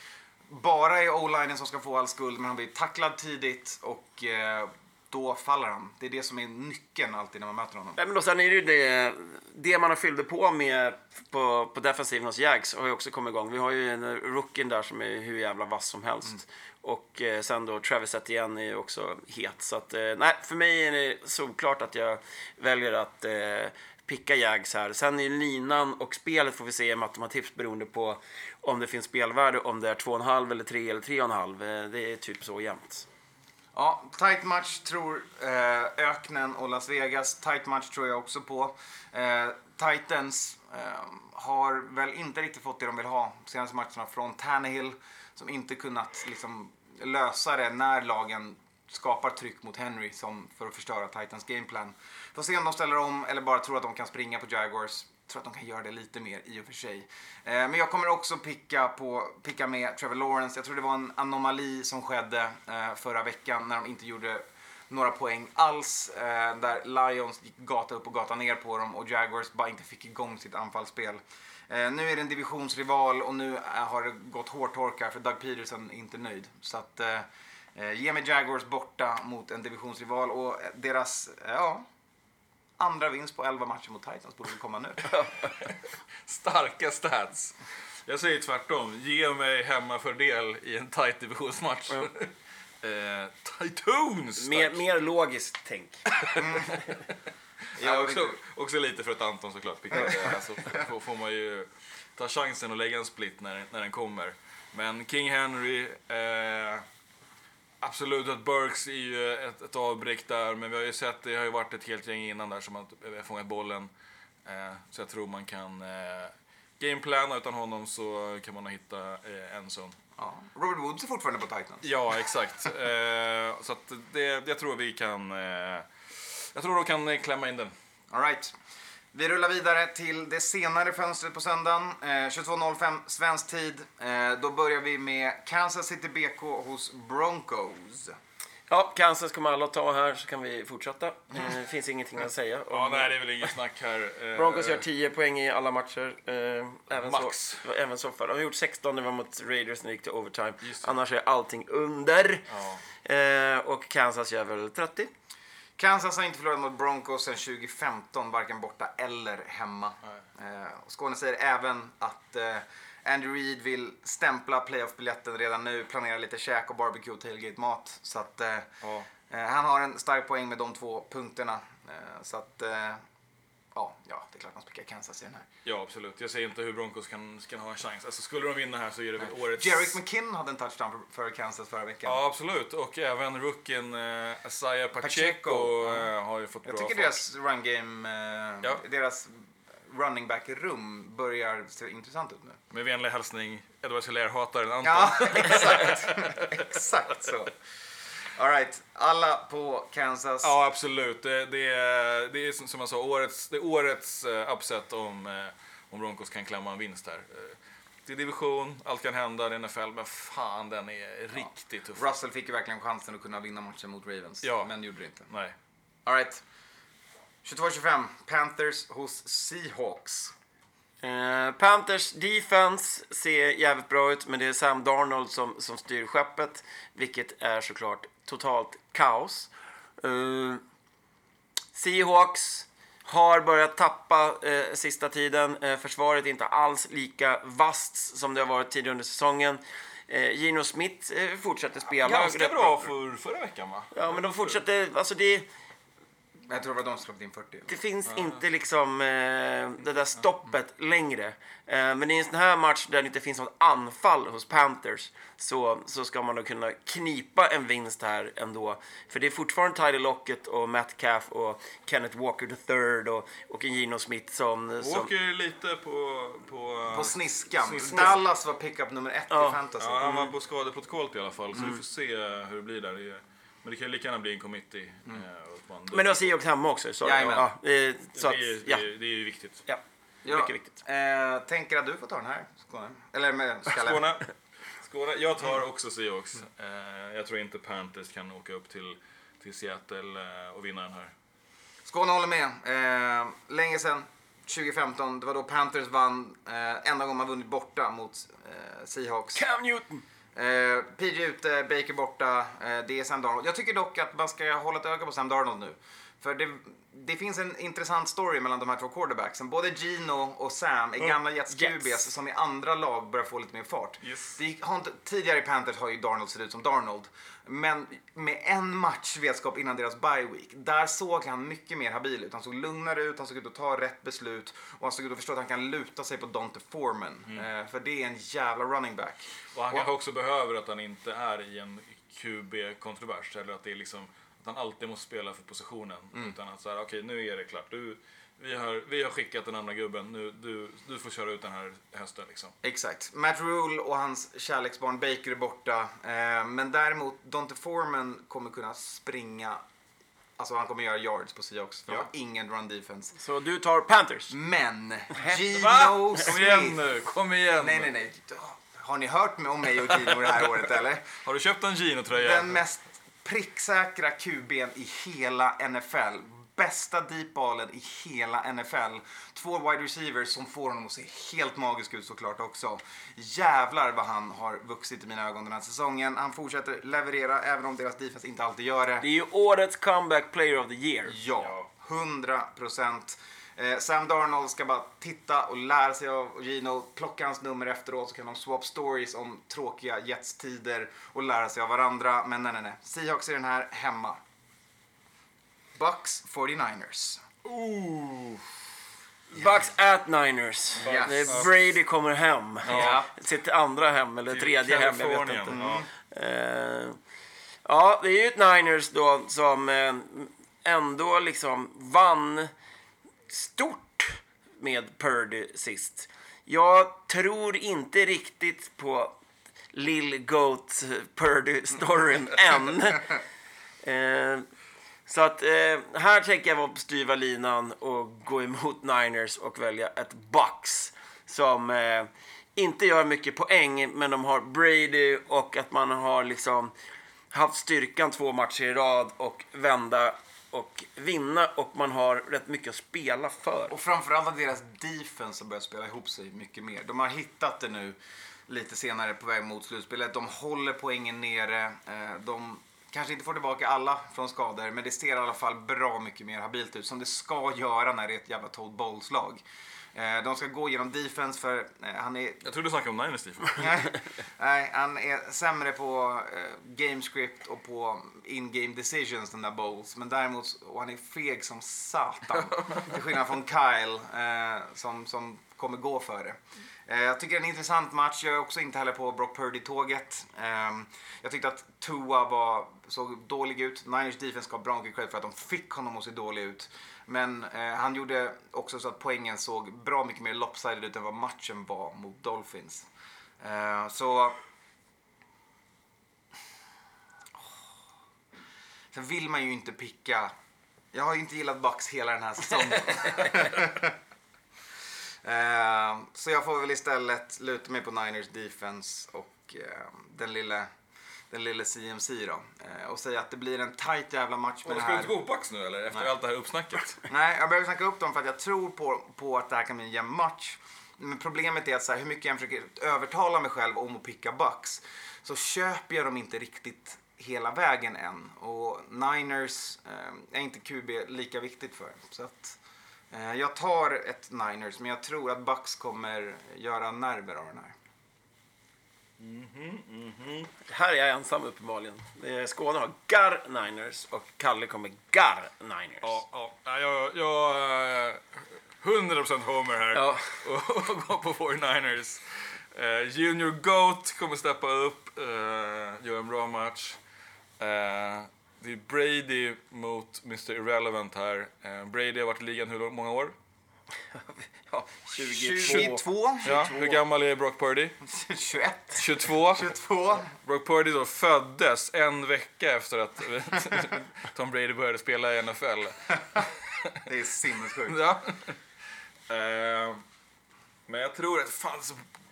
bara är o-linen som ska få all skuld, men han blir tacklad tidigt och eh, då faller han. Det är det som är nyckeln alltid när man möter honom. Nej, men då, sen är det ju det, det man har fyllde på med på, på defensiven hos Jags har ju också kommit igång. Vi har ju en rookien där som är hur jävla vass som helst. Och eh, sen då Travis Etienne är ju också het. Så att, eh, nej, för mig är det solklart att jag väljer att eh, picka Jags här. Sen är linan och spelet får vi se i matematips beroende på om det finns spelvärde, om det är 2,5 eller 3 eller 3,5. Eh, det är typ så jämnt. Ja, tight match tror eh, Öknen och Las Vegas. Tight match tror jag också på. Eh, Titans eh, har väl inte riktigt fått det de vill ha senaste matcherna från Tannehill som inte kunnat liksom, lösa det när lagen skapar tryck mot Henry som för att förstöra Titans gameplan. Får se om de ställer om eller bara tror att de kan springa på Jaguars. Tror att de kan göra det lite mer i och för sig. Eh, men jag kommer också picka, på, picka med Trevor Lawrence. Jag tror det var en anomali som skedde eh, förra veckan när de inte gjorde några poäng alls. Eh, där Lions gick gata upp och gata ner på dem och Jaguars bara inte fick igång sitt anfallsspel. Eh, nu är det en divisionsrival och nu eh, har det gått hårtorka för Doug Peterson är inte nöjd. Så att eh, eh ge mig Jaguars borta mot en divisionsrival och eh, deras, ja, andra vinst på 11 matcher mot Titans borde komma nu. Starka stats. Jag säger tvärtom. Ge mig hemmafördel i en tight divisionsmatch. eh, Titans! Mer, mer logiskt tänk. Ja, också, också lite för att Anton såklart pickar det. Så får, får man ju ta chansen att lägga en split när, när den kommer. Men King Henry, eh, absolut att Burks är ju ett, ett avbräck där. Men vi har ju sett, det har ju varit ett helt gäng innan där som har fångat bollen. Eh, så jag tror man kan eh, gameplana utan honom så kan man nog hitta eh, en zon. Ja. Robert Woods är fortfarande på Titans. Ja, exakt. Eh, så att det, jag tror vi kan... Jag tror de kan klämma in den. All right. Vi rullar vidare till det senare fönstret på söndagen. Eh, 22.05 svensk tid. Eh, då börjar vi med Kansas City BK hos Broncos. Ja, Kansas kommer alla att ta här så kan vi fortsätta. Eh, Det finns ingenting att säga. om- Ja, nej, det är väl inget snack här. Eh, Broncos gör 10 poäng i alla matcher. Eh, även, Max. Så, även så förra. De har gjort 16 när det var mot Raiders när det gick till overtime. Annars är allting under. Ja. Eh, och Kansas gör väl 30. Kansas har inte förlorat mot Broncos sedan 2015, varken borta eller hemma. Eh, Skåne säger även att eh, Andrew Reid vill stämpla playoff-biljetten redan nu, planera lite käk och barbecue och tailgate-mat. Så att eh, eh, han har en stark poäng med de två punkterna. Eh, så att, eh, ja, ja, det är klart man spikar Kansas i den här. Ja, absolut. Jag säger inte hur Broncos kan, kan ha en chans. Alltså, skulle de vinna här så är det väl årets... Jerick McKinn hade en touchdown för, för Kansas förra veckan. Ja, absolut. Och även rookien uh, Isaiah Pacheco, Pacheco, eh, har ju fått Jag bra tycker fart. deras run game, eh, Ja. deras running back-rum börjar se intressant ut nu. Med vänlig hälsning, Edward Hilaire-hataren Anton. Ja, exakt. exakt så. All right, alla på Kansas. Ja, absolut. Det, det, är, det är som jag sa, årets, det är årets uh, upset om, eh, om Broncos kan klämma en vinst här. Eh, det är division, allt kan hända, det är NFL, men fan den är riktigt tuff. Russell fick ju verkligen chansen att kunna vinna matchen mot Ravens, Ja. men gjorde det inte. Nej. All right. 22-25, Panthers hos Seahawks. Eh, Panthers defense ser jävligt bra ut, men det är Sam Darnold som, som styr skeppet, vilket är såklart totalt kaos. Eh, Seahawks har börjat tappa eh, sista tiden. Eh, försvaret är inte alls lika vasst som det har varit tidigare under säsongen. Eh, Gino Smith eh, fortsätter spela. Ganska bra för förra veckan va? Ja, men de fortsätter, alltså det... Jag tror det var de som släppte in 40. Det finns inte liksom eh, det där stoppet längre. Eh, men i en sån här match där det inte finns något anfall hos Panthers så, så ska man då kunna knipa en vinst här ändå. För det är fortfarande Tyler Lockett och Matt Caff och Kenneth Walker III och, och en Gino Smith som... som Åker lite på... På, På sniskan. Sniskan. Dallas var pickup nummer ett Ja. i fantasy. Ja, han var på skadeprotokollet i alla fall, så vi får se hur det blir där. Men det kan ju lika gärna bli en committee. eh, och att man- men du har Seahawks hemma också. Sorry. Ja, eh, så att, det, är, ja, det, är, det är ju viktigt. ja, Ja, mycket viktigt. Eh, tänker att du får ta den här, Skåne. Eller med Skalle. Skåne. Skåne. Jag tar också Seahawks. Eh, jag tror inte Panthers kan åka upp till, till Seattle eh, och vinna den här. Skåne håller med. Eh, länge sedan, 2015, det var då Panthers vann. Eh, enda gången man vunnit borta mot eh, Seahawks. Cam Newton! Eh, PG ute, Baker borta. Eh, det är Sam Darnold. Jag tycker dock att man ska hålla ett öga på Sam Darnold nu. För det, det finns en intressant story mellan de här två quarterbacksen. Både Gino och Sam är gamla Jets. QBs som i andra lag börjar få lite mer fart. Yes. Har inte, tidigare i Panthers har ju Darnold sett ut som Darnold. Men med en match vetskap innan deras bye week, där såg han mycket mer habil ut. Han såg lugnare ut, han såg ut att ta rätt beslut och han såg ut att förstå att han kan luta sig på Dante Foreman. Eh, för det är en jävla running back. Och han kanske också behöver att han inte är i en QB-kontrovers. Eller att det är liksom att han alltid måste spela för positionen. Utan att så här, okej nu är det klart. Du, vi, har, vi har skickat den andra gubben. Nu, du, du får köra ut den här hösten liksom. Exakt. Matt Rule och hans kärleksbarn Baker är borta. Eh, men däremot, Dante Foreman kommer kunna springa. Alltså han kommer göra yards på Seahawks. För Ja. har ingen run defense. Så du tar Panthers? Men, Gino Kom Smith. igen nu, kom igen! Nej, nej, nej. Har ni hört om mig och Gino det här året eller? Har du köpt en Gino-tröja? Den mest pricksäkra QB'n i hela NFL. Bästa deepballen i hela NFL. Två wide receivers som får honom att se helt magisk ut såklart också. Jävlar vad han har vuxit i mina ögon den här säsongen. Han fortsätter leverera även om deras defense inte alltid gör det. Det är ju årets comeback player of the year. Ja, 100 procent. Eh, Sam Darnold ska bara titta och lära sig av Gino, plocka hans nummer efteråt så kan de swap stories om tråkiga Jets-tider och lära sig av varandra. Men nej, nej, nej. Seahawks är den här hemma. Bucks 49ers. Bucks at Niners. Yes. Det är Brady kommer hem. Ja. Sitt andra hem, eller tredje hem, jag vet inte. Ja. Eh, ja, det är ju ett Niners då som eh, ändå liksom vann stort med Purdy sist. Jag tror inte riktigt på Lil Goat Purdy-storyn än. Eh, så att eh, här tänker jag vara på styva linan och gå emot Niners och välja ett Bucks som eh, inte gör mycket poäng, men de har Brady och att man har liksom haft styrkan två matcher i rad och vända och vinna och man har rätt mycket att spela för. Och framförallt att deras defense har börjat spela ihop sig mycket mer. De har hittat det nu lite senare på väg mot slutspelet. De håller poängen nere. Eh, de kanske inte får tillbaka alla från skador, men det ser i alla fall bra mycket mer habilt ut. Som det ska göra när det är ett jävla Todd Bowles-lag. Eh, de ska gå genom defense för eh, han är Jag trodde du snackade om Niners defense. Nej, han är sämre på eh, game script och på in-game decisions, den där Bowles. Men däremot, och han är feg som satan. Till skillnad från Kyle, som, som kommer gå för det. Jag tycker det är en intressant match. Jag är också inte heller på Brock Purdy-tåget. Eh, jag tyckte att Tua var, såg dålig ut. Niners defense gav mycket cred för att de fick honom att se dålig ut. Men eh, han gjorde också så att poängen såg bra mycket mer lopsided ut än vad matchen var mot Dolphins. Eh, så... Sen vill man ju inte picka... Jag har ju inte gillat Bucks hela den här säsongen. Eh, så jag får väl istället luta mig på Niners defense och eh, den lille, den lille CMC då. Eh, och säga att det blir en tight jävla match med Och det ska du här. inte gå på nu eller? Efter Nej. allt det här uppsnacket? Nej, jag behöver snacka upp dem för att jag tror på, på att det här kan bli en jämn match. Men problemet är att så här, hur mycket jag försöker övertala mig själv om att picka Bucks så köper jag dem inte riktigt hela vägen än. Och Niners eh, är inte QB lika viktigt för. Så att, eh, jag tar ett Niners, men jag tror att Bucks kommer göra nerver av den här. Här är jag ensam uppenbarligen. Skåne har Gar Niners och Kalle kommer Gar Niners. Ja, ja. Jag, jag är 100% homer här Ja. och, och går på 49ers. Eh, Junior Goat kommer steppa upp, uh, göra en bra match. Eh, det är Brady mot Mr Irrelevant här. Eh, Brady har varit i ligan hur många år? Ja, 22. 22, Ja, hur gammal är Brock Purdy? 21, 22. 22. Brock Purdy då föddes en vecka efter att Tom Brady började spela i NFL. Det är sinnessjukt. Ja. Eh, men jag tror att fan,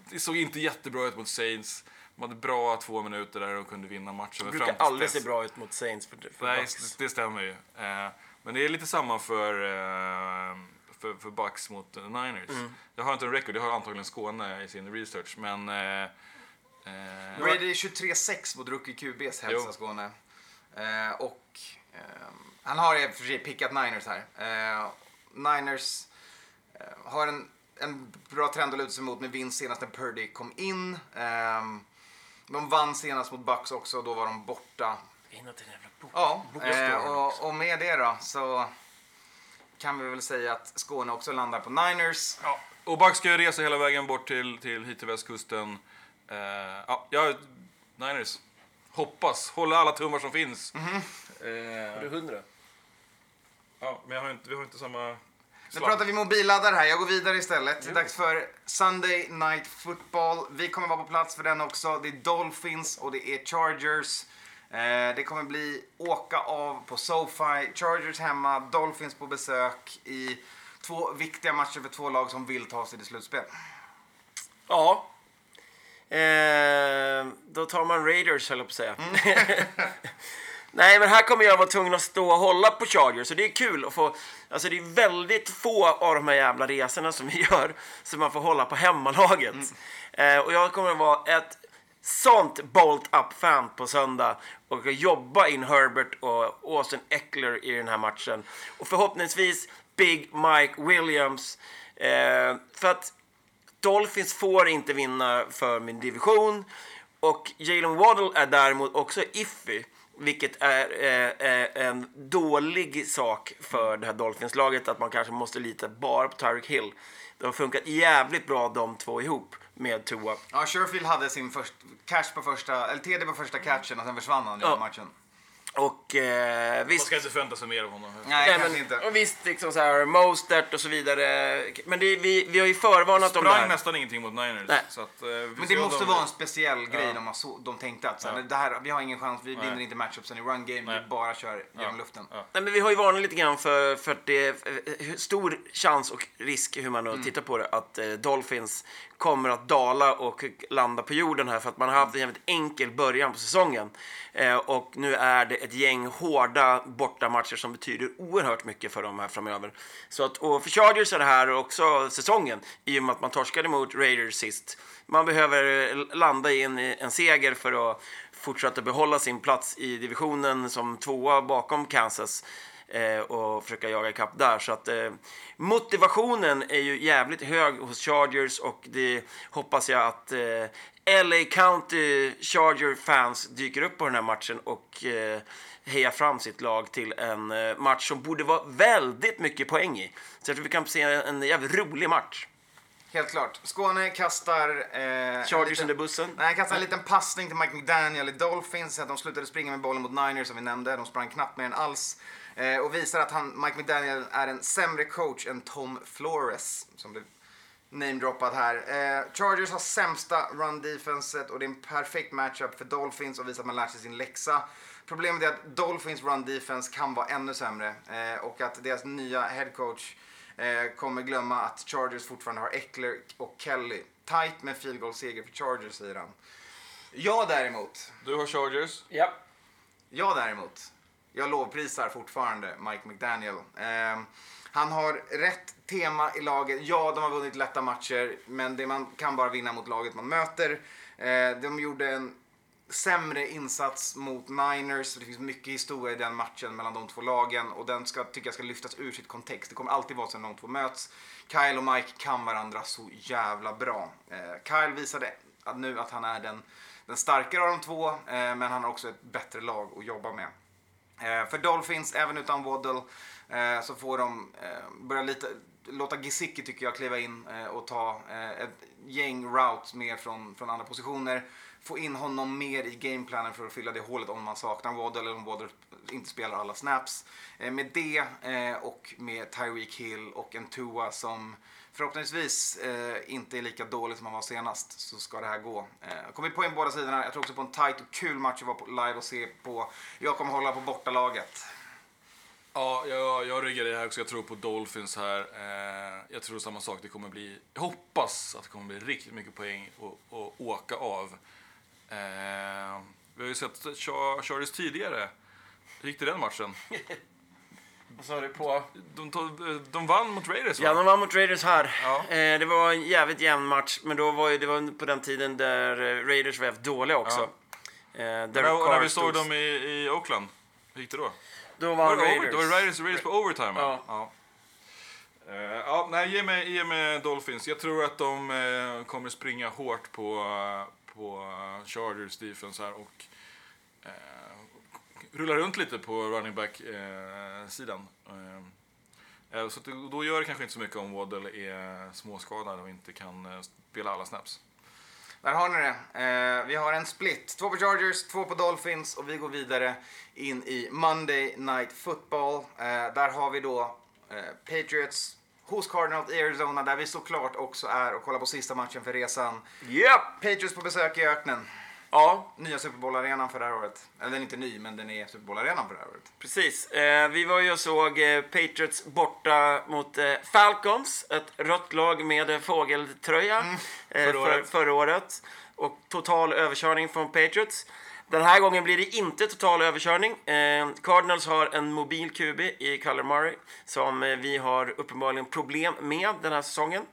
det såg inte jättebra ut mot Saints. De hade bra två minuter där och kunde vinna matchen. Det brukar aldrig se bra ut mot Saints för, för Nej, det, det stämmer ju. Eh, men det är lite samma för, eh, för, för Bucks mot eh, Niners. Mm. Jag har inte en record, jag har antagligen Skåne i sin research. Men... Eh, eh, Brady är 23-6 mot rookie QBs hälsa. Skåne. Eh, och ehm, han har i och för sig pickat Niners här. Eh, Niners eh, har en, en bra trend att luta sig mot med vinst senast när Purdy kom in. Ehm, de vann senast mot Bucks också, då var de borta. In till en jävla bok. Ja, eh, och, och med det då så kan vi väl säga att Skåne också landar på Niners. ja. Och Bucks ska ju resa hela vägen bort till, till hit till västkusten. Eh, ja, jag, Niners. Hoppas. Hålla alla tummar som finns. Mhm. Har Eh, du 100? ja, men jag har inte, vi har inte samma... Nu pratar vi mobilladdare här. Jag går vidare istället. Det är dags för Sunday Night Football. Vi kommer vara på plats för den också. Det är Dolphins och det är Chargers. Eh, det kommer bli åka av på SoFi. Chargers hemma, Dolphins på besök i två viktiga matcher för två lag som vill ta sig till slutspel. Ja. Eh, då tar man Raiders, höll jag på att säga. Nej, men här kommer jag vara tvungen att stå och hålla på Chargers. Så det är kul att få... Alltså det är väldigt få av de här jävla resorna som vi gör som man får hålla på hemmalaget. Eh, och jag kommer att vara ett sånt bolt up-fan på söndag och jobba in Herbert och Austin Eckler i den här matchen. Och förhoppningsvis Big Mike Williams. Eh, för att Dolphins får inte vinna för min division. Och Jalen Waddle är däremot också iffy. Vilket är eh, eh en dålig sak för det här Dolphins-laget. Att man kanske måste lita bara på Tyreek Hill. Det har funkat jävligt bra de två ihop med Tua. Ja, Sherfield hade sin först, catch på första, eller TD på första catchen och sen försvann han i Ja. matchen. Och eh, Man visst... ska inte förvänta sig mer av honom. Nej, Nej, kanske men, inte. och visst, liksom så här, Mostert och så vidare. Men det, vi, vi har ju förvarnat om det här. nästan ingenting mot Niners. Nej. Så att, eh, Men det måste de- vara en speciell grej Ja. de, har så, de tänkte att så här, Ja. det här, vi har ingen chans, vi Nej. vinner inte matchupsen i run game, Nej. vi bara kör genom Ja. luften. Ja. Nej, men vi har ju varnat lite grann för, för att det är eh, stor chans och risk, hur man nu tittar på det, att eh, Dolphins kommer att dala och landa på jorden här för att man har haft en jävligt enkel början på säsongen. Eh, och nu är det ett gäng hårda bortamatcher som betyder oerhört mycket för dem här framöver. Så att, och för Chargers är det här också säsongen i och med att man torskade mot Raiders sist. Man behöver eh, landa i en, en seger för att fortsätta behålla sin plats i divisionen som tvåa bakom Kansas eh, och försöka jaga ikapp där. Så att eh, motivationen är ju jävligt hög hos Chargers och det hoppas jag att eh, LA County Charger-fans dyker upp på den här matchen och eh, hejar fram sitt lag till en eh, match som borde vara väldigt mycket poäng i. Så jag tror vi kan se en jävligt rolig match. Helt klart. Skåne kastar... Eh, Chargers liten- under bussen. Nej, kastar en liten passning till Mike McDaniel i Dolphins. Att de slutade springa med bollen mot Niners som vi nämnde. De sprang knappt med den alls. Eh, och visar att han, Mike McDaniel är en sämre coach än Tom Flores. Som blev namedroppad här. Eh, Chargers har sämsta run defenset och det är en perfekt matchup för Dolphins och visar att man lärt sig sin läxa. Problemet är att Dolphins run defense kan vara ännu sämre eh, och att deras nya head coach eh, kommer glömma att Chargers fortfarande har Eckler och Kelly. Tight med field goal seger för Chargers säger han. Jag däremot, Du har Chargers. Ja. jag däremot, jag lovprisar fortfarande Mike McDaniel. Eh, han har rätt tema i laget. Ja, de har vunnit lätta matcher, men det man kan bara vinna mot laget man möter. Eh, de gjorde en sämre insats mot Niners. Det finns mycket historia i den matchen mellan de två lagen och den ska, tycker jag ska lyftas ur sitt kontext. Det kommer alltid vara så när de två möts. Kyle och Mike kan varandra så jävla bra. Eh, Kyle visade att nu att han är den, den starkare av de två, eh, men han har också ett bättre lag att jobba med. Eh, för Dolphins, även utan Waddle, eh, så får de eh, börja lite, låta Gesicki tycker jag kliva in eh, och ta eh, ett gäng routes mer från, från andra positioner. Få in honom mer i gameplanen för att fylla det hålet om man saknar Waddle eller om Waddle inte spelar alla snaps. Eh, med det eh, och med Tyreek Hill och en Tua som förhoppningsvis eh, inte är lika dålig som han var senast så ska det här gå. Eh, kommer poäng på båda sidorna. Jag tror också på en tight och kul match att vara på live och se på. Jag kommer hålla på bortalaget. Ja, jag, jag ryggar det här också. Jag tror på Dolphins här. Eh, jag tror samma sak. Det kommer bli... Jag hoppas att det kommer bli riktigt mycket poäng och, och åka av. Eh, vi har ju sett Char- Chargers tidigare. Hur gick det den matchen? Vad sa du på? De, tog, de vann mot Raiders va? Ja, de vann mot Raiders här. Ja. Eh, det var en jävligt jämn match, men då var ju, det var på den tiden där eh, Raiders var jävligt dåliga också. Eh, Derek när, när vi såg dem i, i Oakland, hur gick det då? Då Var vann over, Raiders. det var Raiders, Raiders på overtime? Ja. Ja. Eh, ja, nej, ge mig, ge mig Dolphins. Jag tror att de eh, kommer springa hårt på, eh, på eh, Chargers defense här och eh, rulla runt lite på running back-sidan. Eh, eh, så att det, då gör det kanske inte så mycket om Waddle är småskadad och inte kan eh, spela alla snaps. Där har ni det. Eh, vi har en split. Två på Chargers, två på Dolphins och vi går vidare in i Monday Night Football. Eh, där har vi då eh, Patriots hos Cardinals i Arizona där vi såklart också är och kollar på sista matchen för resan. Japp! Patriots på besök i öknen. Ja, Nya Super Bowl-arenan för det här året. Eller den är inte ny, men den är Super Bowl-arenan för det här året. precis. Eh, vi var ju och såg eh, Patriots borta mot eh, Falcons. Ett rött lag med fågeltröja eh, Förra för, året. förra året. Och total överkörning från Patriots. Den här gången blir det inte total överkörning. Eh, Cardinals har en mobil QB i Kyler Murray som eh, vi har uppenbarligen problem med den här säsongen.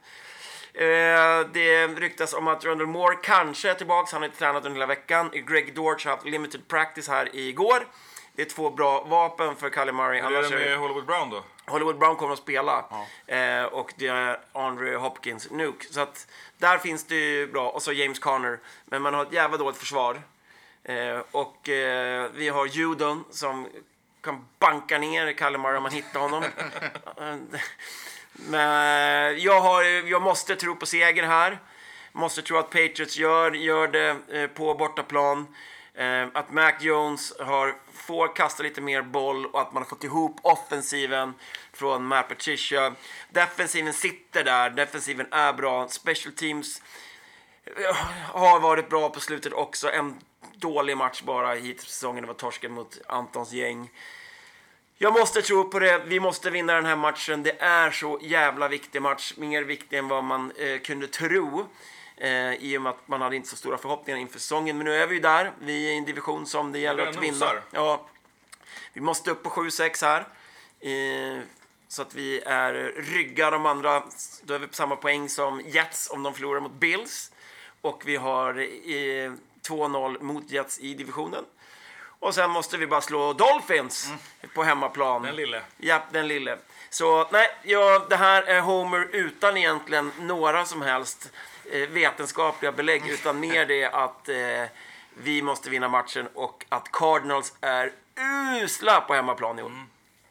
Eh, det ryktas om att Rondell Moore kanske är tillbaka. Han har inte tränat under hela veckan. Greg Dortch har haft limited practice här igår. Det är två bra vapen för Kyler Murray. Hur är det med Hollywood Brown då? Hollywood Brown kommer att spela. Eh, och det är Andre Hopkins Nuke. Så att där finns det ju bra. Och så James Conner. Men man har ett jävla dåligt försvar. Eh, och eh, vi har Judon som kan banka ner Kalle Murray om man hittar honom. Men jag, har, jag måste tro på seger här. Måste tro att Patriots gör, gör det eh, på bortaplan. Eh, att Mac Jones har, får kasta lite mer boll och att man har fått ihop offensiven från Matt Patricia. Defensiven sitter där, defensiven är bra. Special teams har varit bra på slutet också. En dålig match bara hittills i säsongen. Det var torsken mot Antons gäng. Jag måste tro på det. Vi måste vinna den här matchen. Det är så jävla viktig match. Mer viktig än vad man eh, kunde tro. Eh, I och med att man hade inte så stora förhoppningar inför säsongen. Men nu är vi ju där. Vi är i en division som det gäller att vinna. Ja. Vi måste upp på 7-6 här. Eh, så att vi är ryggar de andra. Då är vi på samma poäng som Jets om de förlorar mot Bills. Och vi har eh, 2-0 mot Jets i divisionen. Och sen måste vi bara slå Dolphins på hemmaplan. Den lille. Ja, den lille. Så nej, ja, det här är Homer utan egentligen några som helst eh, vetenskapliga belägg. Utan mer det att eh, vi måste vinna matchen och att Cardinals är usla på hemmaplan i år.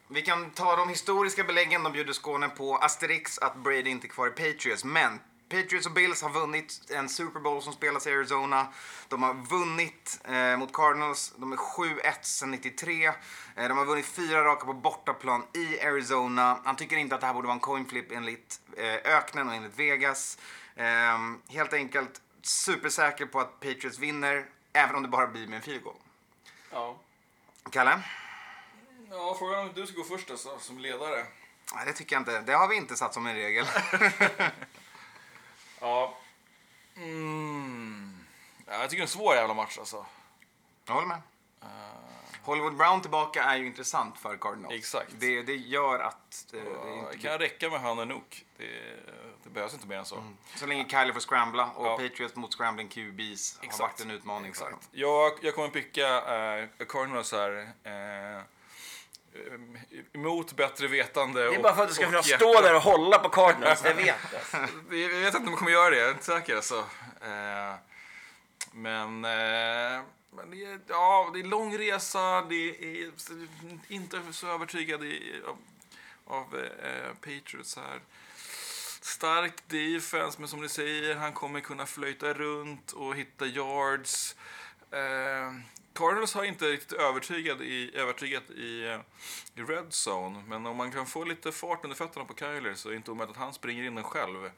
Vi kan ta de historiska beläggen. De bjuder Skåne på Asterix att Brady inte är kvar i Patriots. Men Patriots och Bills har vunnit en Super Bowl som spelas i Arizona. De har vunnit eh, mot Cardinals. De är 7-1 sedan 93. Eh, de har vunnit fyra raka på bortaplan i Arizona. Han tycker inte att det här borde vara en coin flip enligt eh, öknen och enligt Vegas. Eh, helt enkelt supersäker på att Patriots vinner, även om det bara blir med en field goal. Ja. Kalle? ja, frågan om du ska gå först alltså, som ledare. Nej, det tycker jag inte. Det har vi inte satt som en regel. Ja. Mm. ja. Jag tycker det är en svår jävla match alltså. Jag håller med. Hollywood Brown tillbaka är ju intressant för Cardinals. Exakt. Det, det gör att eh, det Det inte kan räcka med han och Nook. Det, det behövs inte mer än så. Så länge Kylie får scrambla och Ja. Patriots mot scrambling QBs har Exakt. varit en utmaning för dem. Exakt. Jag, jag kommer picka eh, Cardinals här. Eh, emot bättre vetande Det är bara för att du ska kunna hjärta. stå där och hålla på Cardinals, jag vet det. Jag vet inte om de kommer göra det, jag är inte säker. Alltså. Eh, men eh, men det, är, ja, det är lång resa, det är inte så övertygad i, av, av eh, Patriots här. Stark defense, men som du säger, han kommer kunna flöjta runt och hitta yards. Eh, Cardinals har inte riktigt övertygat i, övertygat i, eh, i red zone, men om man kan få lite fart under fötterna på Kyler så är det inte omöjligt att han springer in den själv.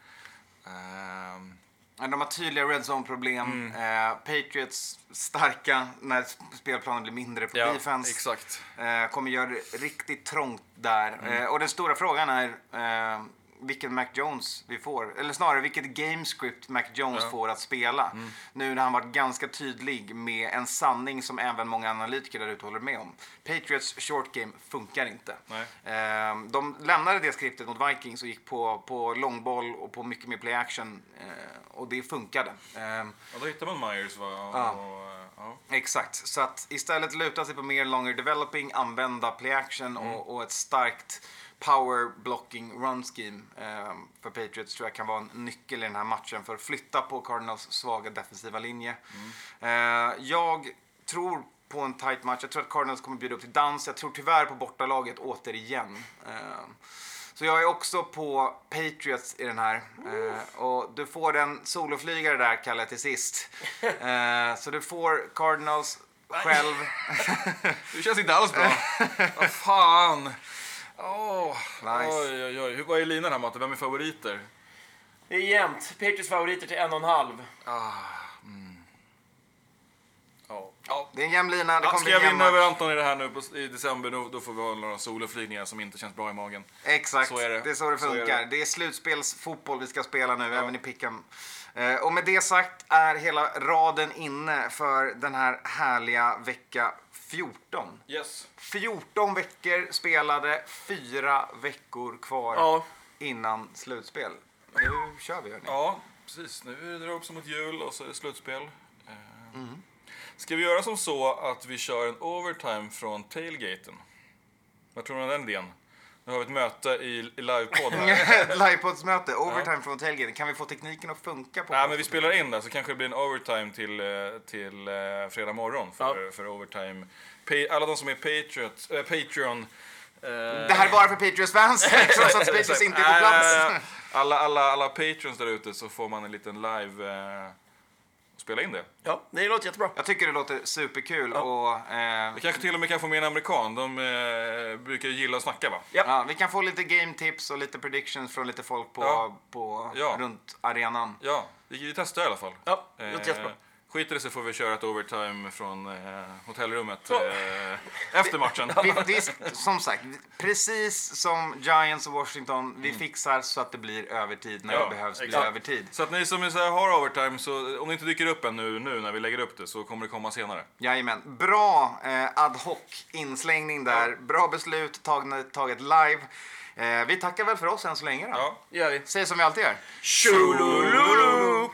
Men de har tydliga red zone-problem. Mm. Eh, Patriots starka när spelplanen blir mindre på defense. exakt. Eh, kommer göra det riktigt trångt där. Mm. Eh, och den stora frågan är eh, vilken Mac Jones vi får. Eller snarare vilket gamescript Mac Jones får att spela. Mm. Nu när han varit ganska tydlig med en sanning som även många analytiker där ute håller med om. Patriots short game funkar inte. Eh, de lämnade det skriptet mot Vikings och gick på, på långboll och på mycket mer play action. Eh, och det funkade. Eh, Ja, då hittar man Myers va? Och, Ja. och, ja. Exakt, så att istället luta sig på mer longer developing, använda play action och, och ett starkt power blocking run scheme eh, för Patriots tror jag kan vara en nyckel i den här matchen för att flytta på Cardinals svaga defensiva linje. Eh, jag tror på en tight match. Jag tror att Cardinals kommer bjuda upp till dans. Jag tror tyvärr på bortalaget återigen. Eh, så jag är också på Patriots i den här. Eh, och du får en soloflygare där, Kalle, till sist. Eh, så du får Cardinals själv. Det känns inte alls bra. Vad fan. Åh. Nice. Oj, oj, oj. Hur- Vad är linan här Matte? Vem är favoriter? Det är jämnt. Patriots favoriter till en och en halv. Ja. ja. Det är en jämn lina. Det Ja, ska jag vinna över. Anton i det här nu på, i december, då, då får vi ha några soloflygningar som inte känns bra i magen. Exakt, Så är det. det är så det Så är funkar. det. det. är slutspelsfotboll vi ska spela nu, även i Pickham. Eh, och med det sagt är hela raden inne för den här härliga vecka 14. Yes. 14 veckor spelade, fyra veckor kvar Ja. innan slutspel. Nu kör vi hörni. Ja, precis. Nu är det också mot jul och så är det slutspel. Eh, Mm. Ska vi göra som så att vi kör en overtime från tailgaten? Vad tror du om den idén? Nu har vi ett möte i, i livepodd här. Livepodsmöte, overtime från tailgaten. Kan vi få tekniken att funka? på Nej, men vi spelar in det så kanske det blir en overtime till, eh, till eh, fredag morgon för, för overtime. Pa- alla de som är Patriot, äh, Patreon. eh, Det här är bara för Patriots-fans, trots att Patriots inte är på plats. Eh, alla, alla, alla Patreons där ute så får man en liten live eh, och spela in det. Ja, det låter jättebra. Jag tycker det låter superkul och eh, Vi kanske till och med kan få med en amerikan. De eh, brukar gilla att snacka va? ja, vi kan få lite game tips och lite predictions från lite folk på, Ja. på Ja. runt arenan. Ja, vi, vi testar i alla fall. Ja, det låter jättebra. Skiter det så får vi köra ett overtime från eh, hotellrummet Ja. eh, efter matchen. Vi, vi, som sagt, precis som Giants och Washington, vi fixar så att det blir övertid när Mm. Ja, det behövs bli exakt. övertid. Så att ni som här, har overtime, så om det inte dyker upp än nu, när vi lägger upp det så kommer det komma senare. Jajamän. Bra eh, ad hoc inslängning där. Bra beslut tagna, taget live. Eh, vi tackar väl för oss än så länge då. Ja. Gör vi. Säg som vi alltid gör. Tjolololo!